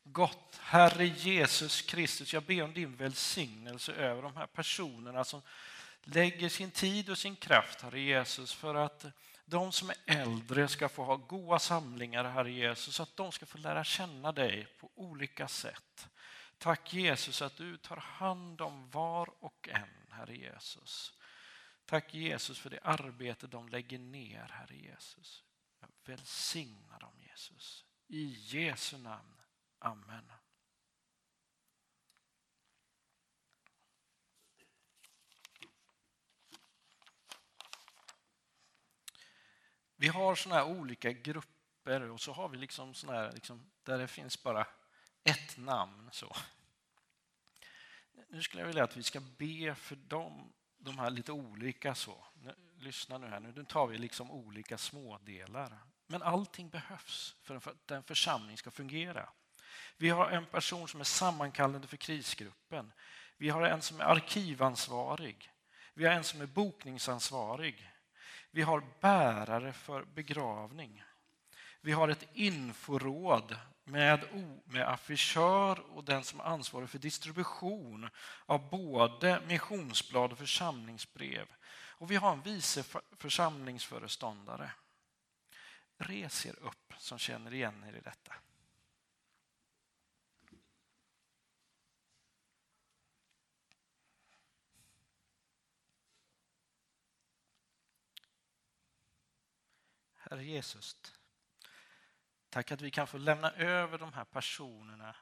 gott. Herre Jesus Kristus, jag ber om din välsignelse över de här personerna som lägger sin tid och sin kraft, Herre Jesus, för att de som är äldre ska få ha goda samlingar, Herre Jesus, så att de ska få lära känna dig på olika sätt. Tack Jesus att du tar hand om var och en, Herre Jesus. Tack Jesus för det arbete de lägger ner, Herre Jesus. Välsigna dem, Jesus. I Jesu namn. Amen. Vi har såna här olika grupper och så har vi liksom såna här, liksom, där det finns bara ett namn. Så. Nu skulle jag vilja att vi ska be för dem, de här lite olika. så. Nu, lyssna nu här, nu tar vi liksom olika smådelar. Men allting behövs för att en församling ska fungera. Vi har en person som är sammankallande för krisgruppen. Vi har en som är arkivansvarig. Vi har en som är bokningsansvarig. Vi har bärare för begravning. Vi har ett inforåd med, med affischör och den som är ansvarig för distribution av både missionsblad och församlingsbrev. Och vi har en vice församlingsföreståndare. Res er upp som känner igen er i detta. Herre Jesus, tack att vi kan få lämna över de här personerna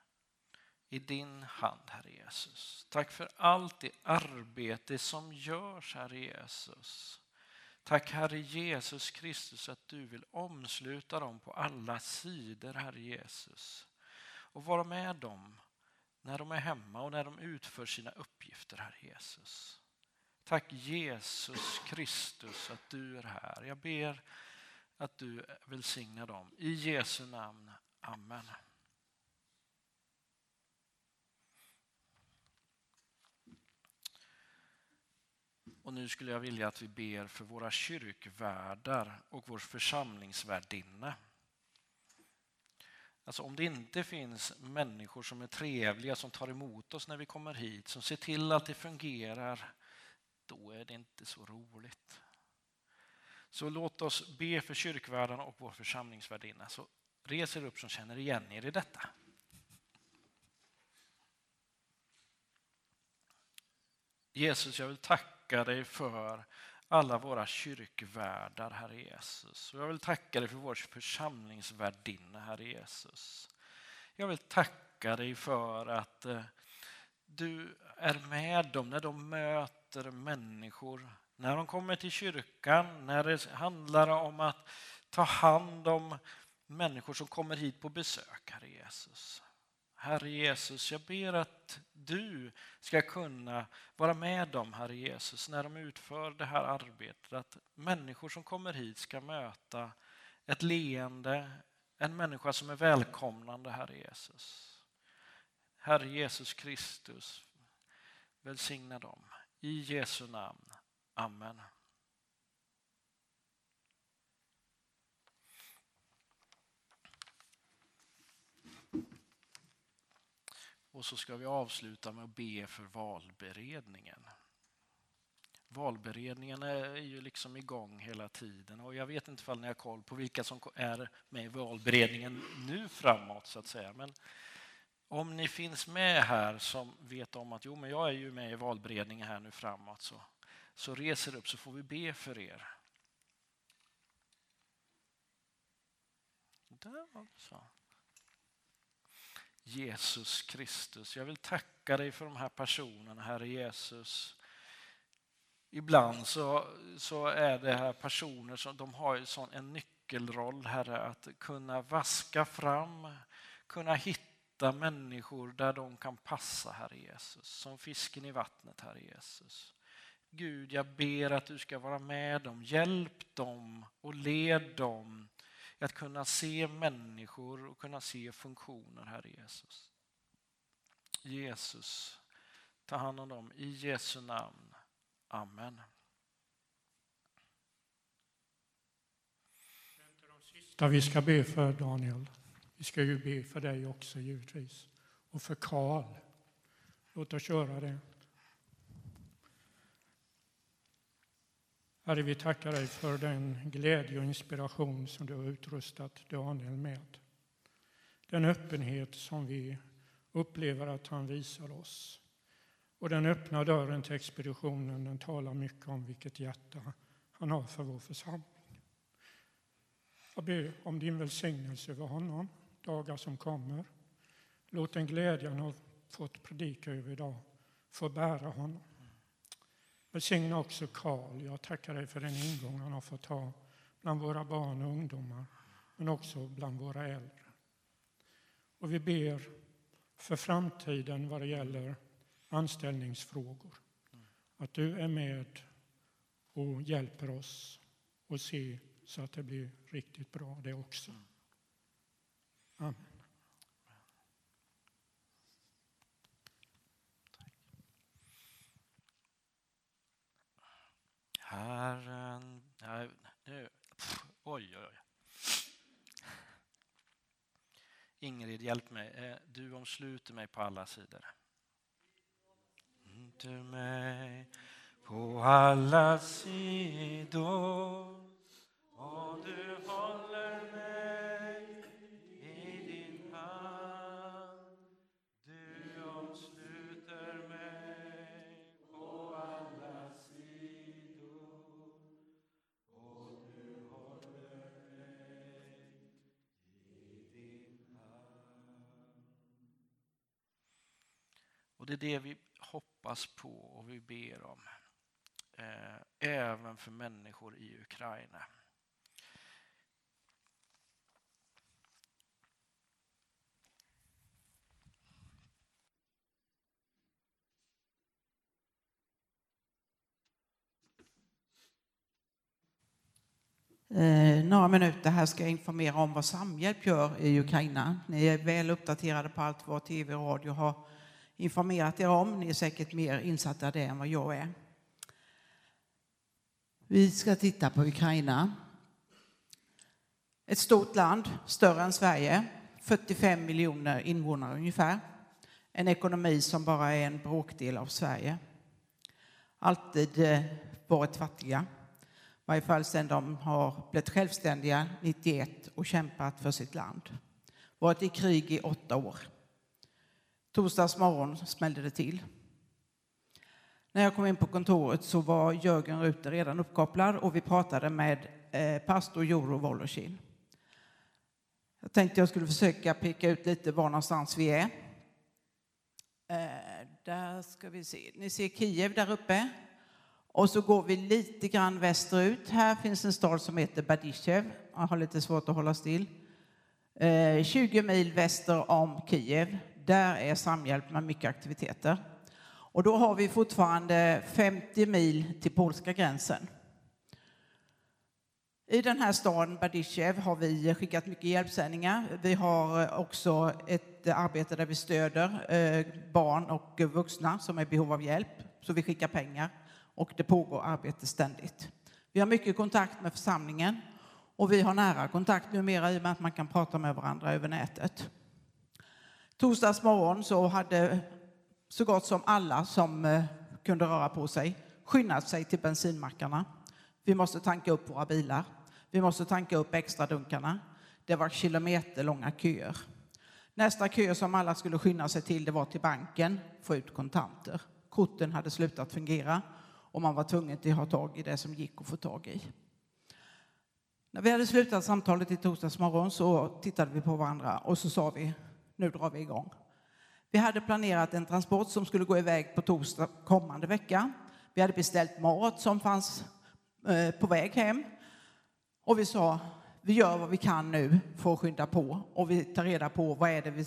i din hand, Herre Jesus. Tack för allt det arbete som görs, Herre Jesus. Tack Herre Jesus Kristus att du vill omsluta dem på alla sidor, Herre Jesus. Och vara med dem när de är hemma och när de utför sina uppgifter, Herre Jesus. Tack Jesus Kristus att du är här. Jag ber att du välsignar dem. I Jesu namn. Amen. Och nu skulle jag vilja att vi ber för våra kyrkvärdar och vår församlingsvärdinna. Alltså om det inte finns människor som är trevliga, som tar emot oss när vi kommer hit, som ser till att det fungerar, då är det inte så roligt. Så låt oss be för kyrkvärdarna och vår församlingsvärdinna. Så res er upp som känner igen er i detta. Jesus, jag vill tacka dig för alla våra kyrkvärdar, Herre Jesus. Och jag vill tacka dig för vår församlingsvärdinna, Herre Jesus. Jag vill tacka dig för att eh, du är med dem när de möter människor när de kommer till kyrkan, när det handlar om att ta hand om människor som kommer hit på besök, Herre Jesus. Herre Jesus, jag ber att du ska kunna vara med dem, Herre Jesus, när de utför det här arbetet. Att människor som kommer hit ska möta ett leende, en människa som är välkomnande, Herre Jesus. Herre Jesus Kristus, välsigna dem. I Jesu namn. Amen. Och så ska vi avsluta med att be för valberedningen. Valberedningen är ju liksom igång hela tiden och jag vet inte om ni har koll på vilka som är med i valberedningen nu framåt så att säga. Men om ni finns med här som vet om att jo, men jag är ju med i valberedningen här nu framåt så så reser upp så får vi be för er. Där var det så. Jesus Kristus, jag vill tacka dig för de här personerna, Herre Jesus. Ibland så, så är det här personer som de har sån, en nyckelroll, Herre, att kunna vaska fram, kunna hitta människor där de kan passa, Herre Jesus. Som fisken i vattnet, Herre Jesus. Gud, jag ber att du ska vara med dem. Hjälp dem och led dem att kunna se människor och kunna se funktioner, Herre Jesus. Jesus, ta hand om dem i Jesu namn. Amen. Sista vi ska be för Daniel. Vi ska ju be för dig också givetvis. Och för Karl. Låt oss göra det. Herre, vi tackar dig för den glädje och inspiration som du har utrustat Daniel med. Den öppenhet som vi upplever att han visar oss. Och den öppna dörren till expeditionen den talar mycket om vilket hjärta han har för vår församling. Jag ber om din välsignelse över honom, dagar som kommer. Låt den glädje han har fått predika över idag få bära honom. Välsigna också Karl. Jag tackar dig för den ingång han har fått ha bland våra barn och ungdomar, men också bland våra äldre. Och vi ber för framtiden vad det gäller anställningsfrågor. Att du är med och hjälper oss att se så att det blir riktigt bra det också. Amen. Herren... Nej, nu, pff, oj, oj, oj. Ingrid, hjälp mig. Eh, du omsluter mig på alla sidor. Omsluter mig på alla sidor det är det vi hoppas på och vi ber om. Eh, även för människor i Ukraina. Eh, några minuter här ska jag informera om vad Samhjälp gör i Ukraina. Ni är väl uppdaterade på allt vad tv och radio har informerat er om. Ni är säkert mer insatta i det än vad jag är. Vi ska titta på Ukraina. Ett stort land, större än Sverige. 45 miljoner invånare ungefär. En ekonomi som bara är en bråkdel av Sverige. Alltid eh, varit fattiga. I varje fall sedan de har blivit självständiga 91 och kämpat för sitt land. Varit i krig i åtta år. Torsdags morgon smällde det till. När jag kom in på kontoret så var Jörgen Ruter redan uppkopplad och vi pratade med eh, pastor Joro Voloshin. Jag tänkte jag skulle försöka peka ut lite var någonstans vi är. Eh, där ska vi se. Ni ser Kiev där uppe. Och så går vi lite grann västerut. Här finns en stad som heter Badishev. Jag har lite svårt att hålla still. Eh, 20 mil väster om Kiev. Där är Samhjälp med mycket aktiviteter. Och då har vi fortfarande 50 mil till polska gränsen. I den här staden, Badichev, har vi skickat mycket hjälpsändningar. Vi har också ett arbete där vi stöder eh, barn och vuxna som är i behov av hjälp. Så vi skickar pengar och det pågår arbete ständigt. Vi har mycket kontakt med församlingen och vi har nära kontakt numera i och med att man kan prata med varandra över nätet. Torsdags morgon så hade så gott som alla som eh, kunde röra på sig skyndat sig till bensinmackarna. Vi måste tanka upp våra bilar. Vi måste tanka upp extra dunkarna. Det var kilometerlånga köer. Nästa kö som alla skulle skynda sig till det var till banken, få ut kontanter. Korten hade slutat fungera och man var tvungen att ha tag i det som gick att få tag i. När vi hade slutat samtalet i torsdags morgon så tittade vi på varandra och så sa vi, nu drar vi igång. Vi hade planerat en transport som skulle gå iväg på torsdag kommande vecka. Vi hade beställt mat som fanns eh, på väg hem. Och vi sa, vi gör vad vi kan nu för att skynda på och vi tar reda på vad är det vi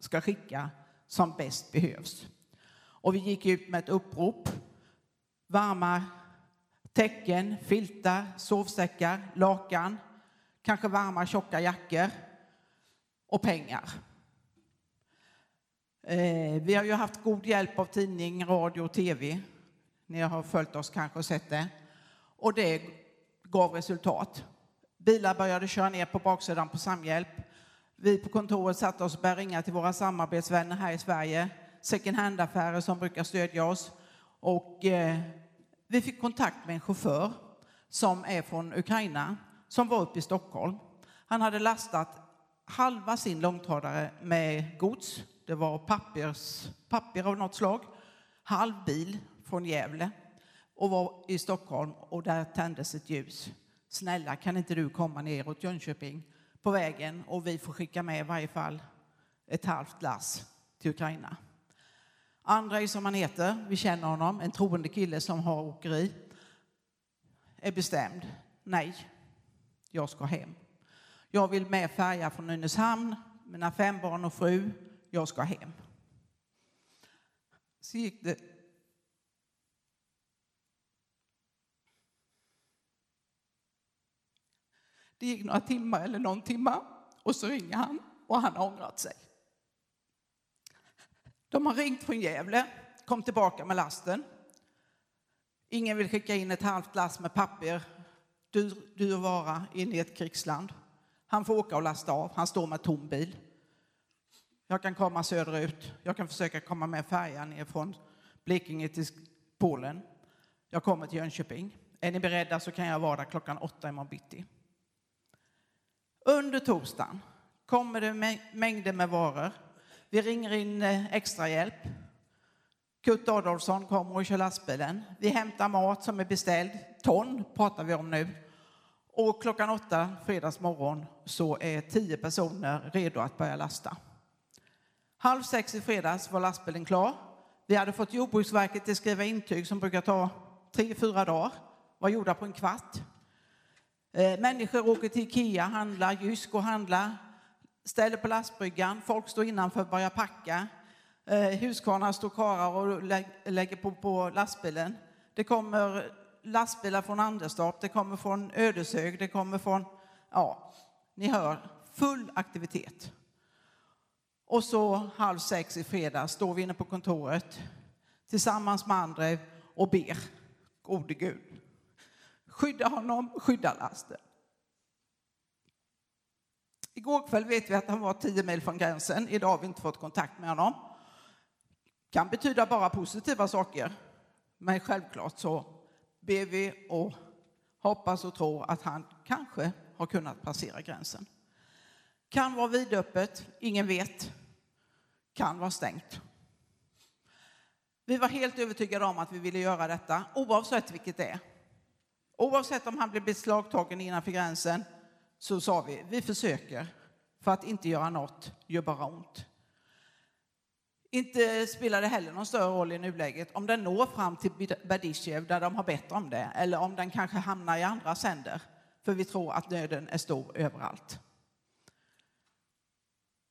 ska skicka som bäst behövs. Och vi gick ut med ett upprop. Varma täcken, filtar, sovsäckar, lakan, kanske varma tjocka jackor och pengar. Eh, vi har ju haft god hjälp av tidning, radio och tv. Ni har följt oss kanske och sett det. Och det gav resultat. Bilar började köra ner på baksidan på Samhjälp. Vi på kontoret satte oss och började ringa till våra samarbetsvänner här i Sverige, second hand-affärer som brukar stödja oss. Och eh, vi fick kontakt med en chaufför som är från Ukraina, som var uppe i Stockholm. Han hade lastat halva sin långtradare med gods. Det var pappers, papper av något slag. Halv bil från Gävle och var i Stockholm och där tändes ett ljus. Snälla, kan inte du komma ner åt Jönköping på vägen och vi får skicka med i varje fall ett halvt lass till Ukraina. Andrej som han heter, vi känner honom, en troende kille som har åkeri, är bestämd. Nej, Jag ska hem. Jag vill med färja från Nynäshamn, mina fem barn och fru. Jag ska hem. Så gick det Det gick några timmar eller någon timma och så ringer han och han har ångrat sig. De har ringt från Gävle, kom tillbaka med lasten. Ingen vill skicka in ett halvt lass med papper, dyr, dyr vara, in i ett krigsland. Han får åka och lasta av, han står med tom bil. Jag kan komma söderut, jag kan försöka komma med färjan ner från Blekinge till Polen. Jag kommer till Jönköping. Är ni beredda så kan jag vara där klockan åtta imorgon bitti. Under torsdagen kommer det mängder med varor. Vi ringer in eh, extra extrahjälp. Kurt Adolfsson kommer och kör lastbilen. Vi hämtar mat som är beställd. Ton pratar vi om nu. Och klockan åtta fredags morgon så är tio personer redo att börja lasta. Halv sex i fredags var lastbilen klar. Vi hade fått Jordbruksverket att skriva intyg som brukar ta tre, fyra dagar. var gjorda på en kvart. Eh, människor åker till Ikea, handlar, Jysk och handlar, ställer på lastbryggan, folk står innanför och börjar packa. Eh, huskvarnar står kvar och lägger på, på lastbilen. Det kommer lastbilar från Anderstorp, det kommer från Ödeshög, det kommer från, ja, ni hör, full aktivitet. Och så halv sex i fredag står vi inne på kontoret tillsammans med andra och ber. Gode Gud, skydda honom, skydda lasten. Igår kväll vet vi att han var tio mil från gränsen. Idag har vi inte fått kontakt med honom. Kan betyda bara positiva saker. Men självklart så ber vi och hoppas och tror att han kanske har kunnat passera gränsen. Kan vara vidöppet, ingen vet. Kan vara stängt. Vi var helt övertygade om att vi ville göra detta, oavsett vilket det är. Oavsett om han blev beslagtagen innanför gränsen så sa vi, vi försöker. För att inte göra något gör bara ont. Inte spelar det heller någon större roll i nuläget om den når fram till Berdysjev där de har bett om det eller om den kanske hamnar i andra sänder. För vi tror att nöden är stor överallt.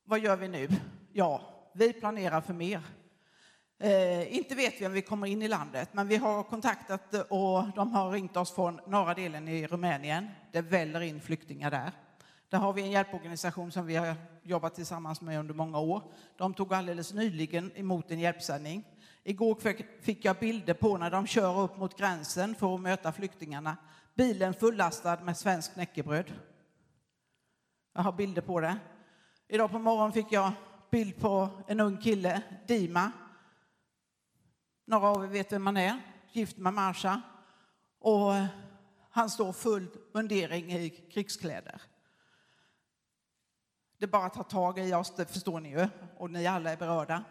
Vad gör vi nu? Ja, vi planerar för mer. Eh, inte vet vi om vi kommer in i landet, men vi har kontaktat eh, och de har ringt oss från norra delen i Rumänien. Det väller in flyktingar där. Där har vi en hjälporganisation som vi har jobbat tillsammans med under många år. De tog alldeles nyligen emot en hjälpsändning. Igår fick jag bilder på när de kör upp mot gränsen för att möta flyktingarna. Bilen fullastad med svenskt knäckebröd. Jag har bilder på det. Idag på morgonen fick jag bild på en ung kille, Dima. Några av er vet vem han är, gift med Marsha. Och han står full mundering i krigskläder. Det är bara att ta tag i oss, det förstår ni ju, och ni alla är berörda.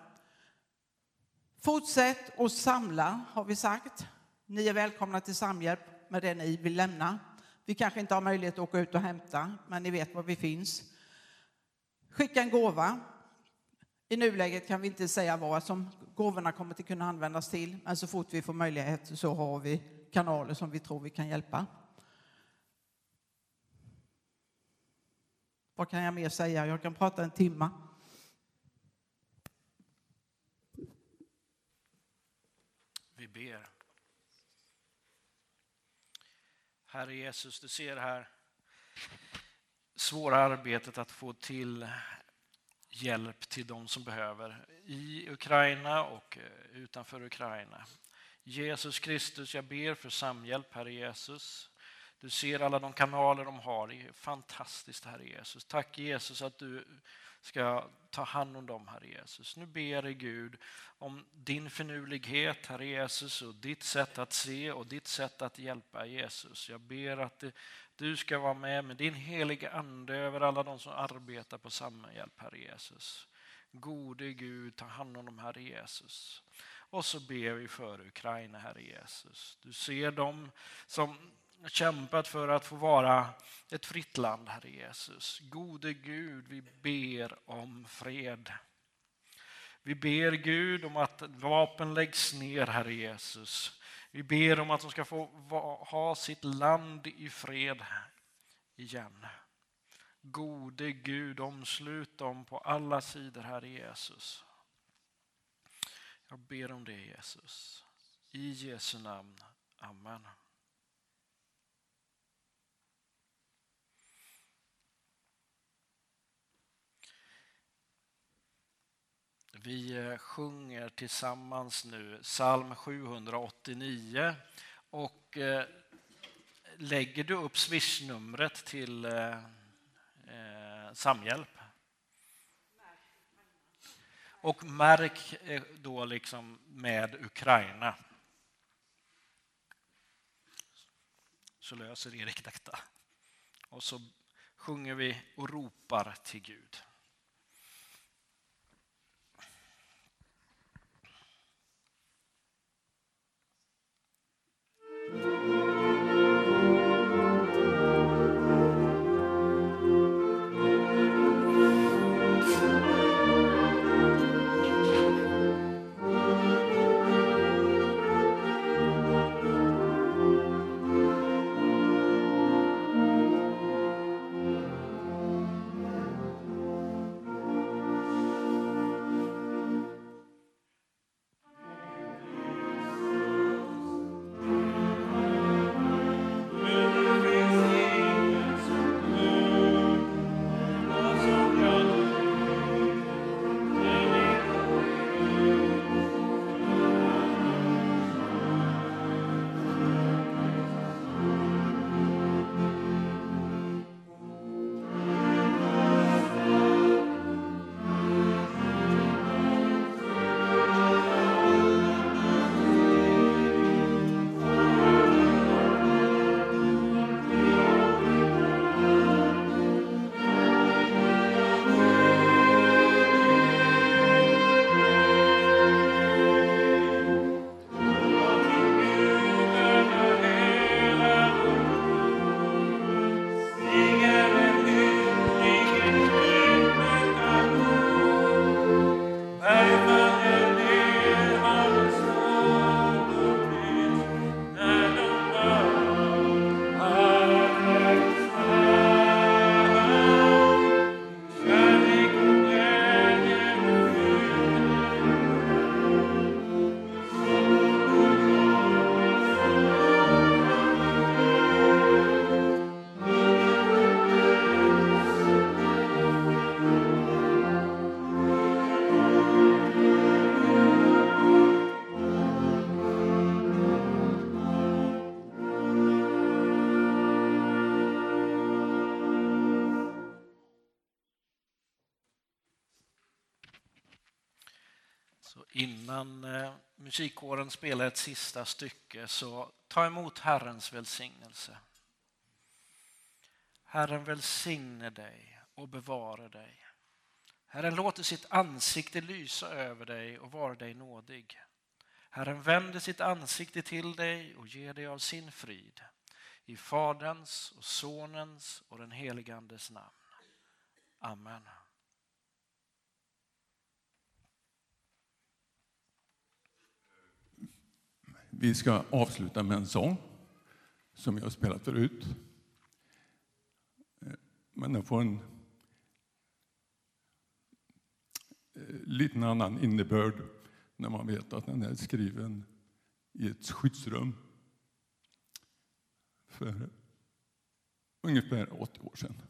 Fortsätt att samla, har vi sagt. Ni är välkomna till Samhjälp med det ni vill lämna. Vi kanske inte har möjlighet att åka ut och hämta, men ni vet var vi finns. Skicka en gåva. I nuläget kan vi inte säga vad som gåvorna kommer att kunna användas till, men så fort vi får möjlighet så har vi kanaler som vi tror vi kan hjälpa. Vad kan jag mer säga? Jag kan prata en timme. Vi ber. Herre Jesus, du ser här svåra arbetet att få till hjälp till de som behöver i Ukraina och eh, utanför Ukraina. Jesus Kristus, jag ber för samhjälp, Herre Jesus. Du ser alla de kanaler de har. Det är fantastiskt, Herre Jesus. Tack Jesus att du ska ta hand om dem, Herre Jesus. Nu ber jag Gud om din finurlighet, Herre Jesus, och ditt sätt att se och ditt sätt att hjälpa Jesus. Jag ber att du ska vara med med din heliga Ande över alla de som arbetar på samhällshjälp, Herre Jesus. Gode Gud, ta hand om dem, Herre Jesus. Och så ber vi för Ukraina, Herre Jesus. Du ser dem som kämpat för att få vara ett fritt land, Herre Jesus. Gode Gud, vi ber om fred. Vi ber Gud om att vapen läggs ner, Herre Jesus. Vi ber om att de ska få ha sitt land i fred igen. Gode Gud, omslut dem på alla sidor, Herre Jesus. Jag ber om det, Jesus. I Jesu namn. Amen. Vi eh, sjunger tillsammans nu psalm 789 och eh, lägger du upp swishnumret till eh, Samhjälp. Och märk då liksom med Ukraina. Så löser Erik detta. Och så sjunger vi och ropar till Gud. Så innan eh, musikkåren spelar ett sista stycke så ta emot Herrens välsignelse. Herren välsigne dig och bevara dig. Herren låter sitt ansikte lysa över dig och vara dig nådig. Herren vänder sitt ansikte till dig och ger dig av sin frid. I Faderns och Sonens och den helige Andes namn. Amen. Vi ska avsluta med en sång som jag har spelat förut. Eh, men den får en eh, liten annan innebörd när man vet att den är skriven i ett skyddsrum för ungefär 80 år sedan.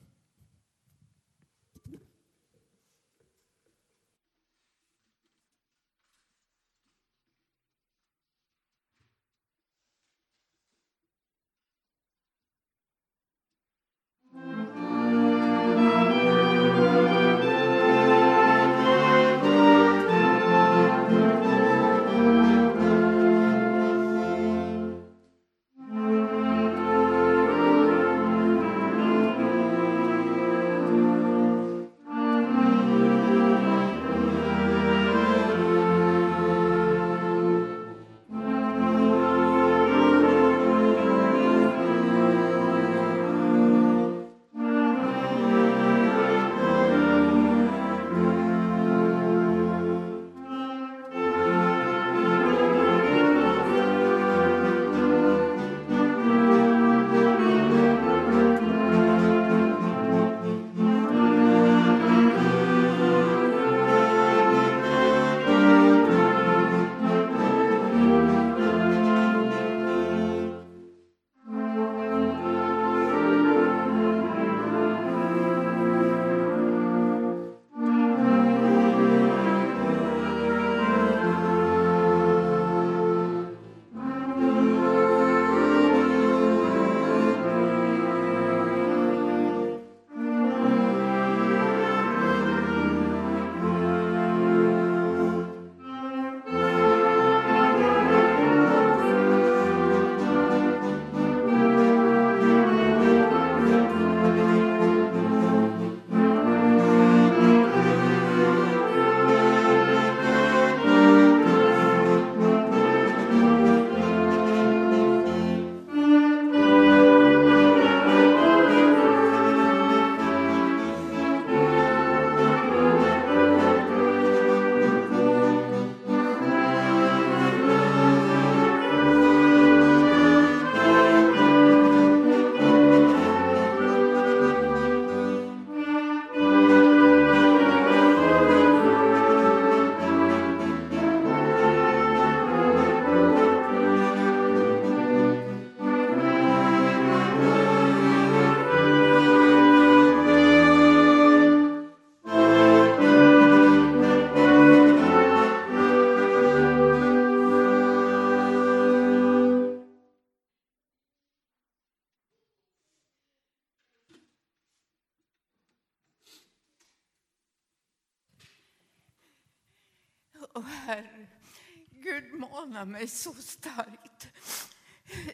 Gud mig så starkt.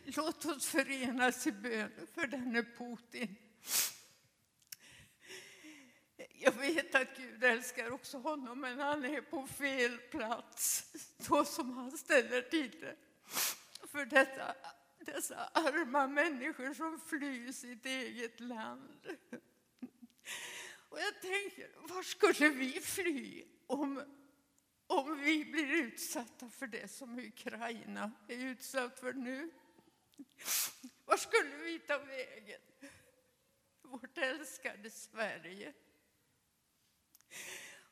Låt oss förenas i bön för denne Putin. Jag vet att Gud älskar också honom, men han är på fel plats så som han ställer till det. För detta, dessa arma människor som flyr sitt eget land. Och jag tänker, var skulle vi fly om, om vi blir utsatta för det som Ukraina är utsatt för nu? Var skulle vi ta vägen? Vårt älskade Sverige.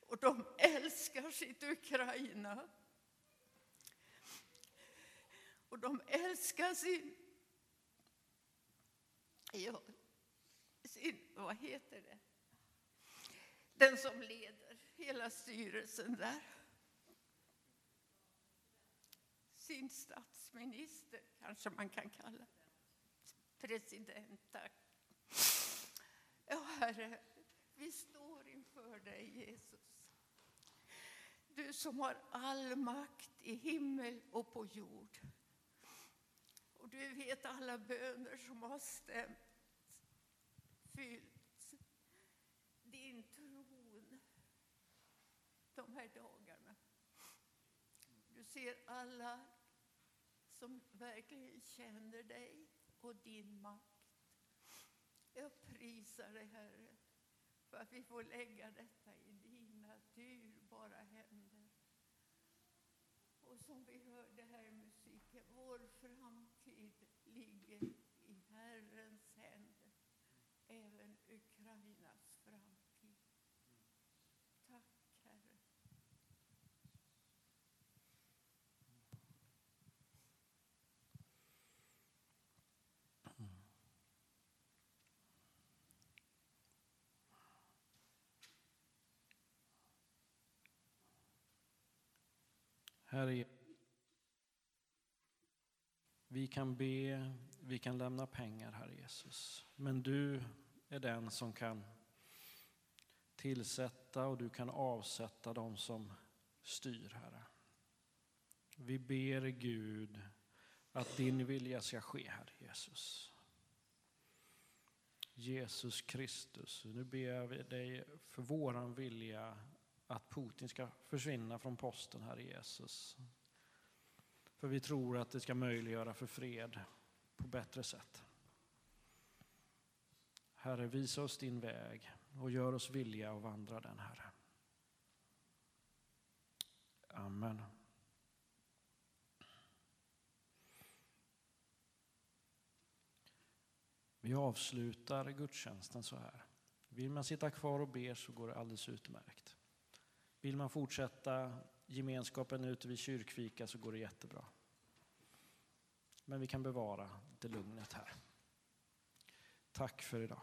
Och de älskar sitt Ukraina. Och de älskar sin, ja, sin, vad heter det? Den som leder hela styrelsen där. Sin statsminister kanske man kan kalla president. Tack. Ja, Herre, vi står inför dig, Jesus. Du som har all makt i himmel och på jord. Och du vet alla böner som har stämt, fyllts. Din tron de här dagarna. Du ser alla som verkligen känner dig och din makt. Jag prisar dig, Herre, för att vi får lägga detta i dina dyrbara händer. Och som vi hörde här i musiken, vår framtid ligger i Herrens händer, även Ukrainas framtid. Tack, Herre. Herre, vi kan be, vi kan lämna pengar, Herre Jesus. Men du är den som kan tillsätta och du kan avsätta de som styr, Herre. Vi ber Gud att din vilja ska ske, Herre Jesus. Jesus Kristus, nu ber vi dig för våran vilja att Putin ska försvinna från posten, Herre Jesus. För vi tror att det ska möjliggöra för fred på bättre sätt. Herre, visa oss din väg och gör oss villiga att vandra den, Herre. Amen. Vi avslutar gudstjänsten så här. Vill man sitta kvar och be så går det alldeles utmärkt. Vill man fortsätta gemenskapen ute vid kyrkfika så går det jättebra. Men vi kan bevara det lugnet här. Tack för idag.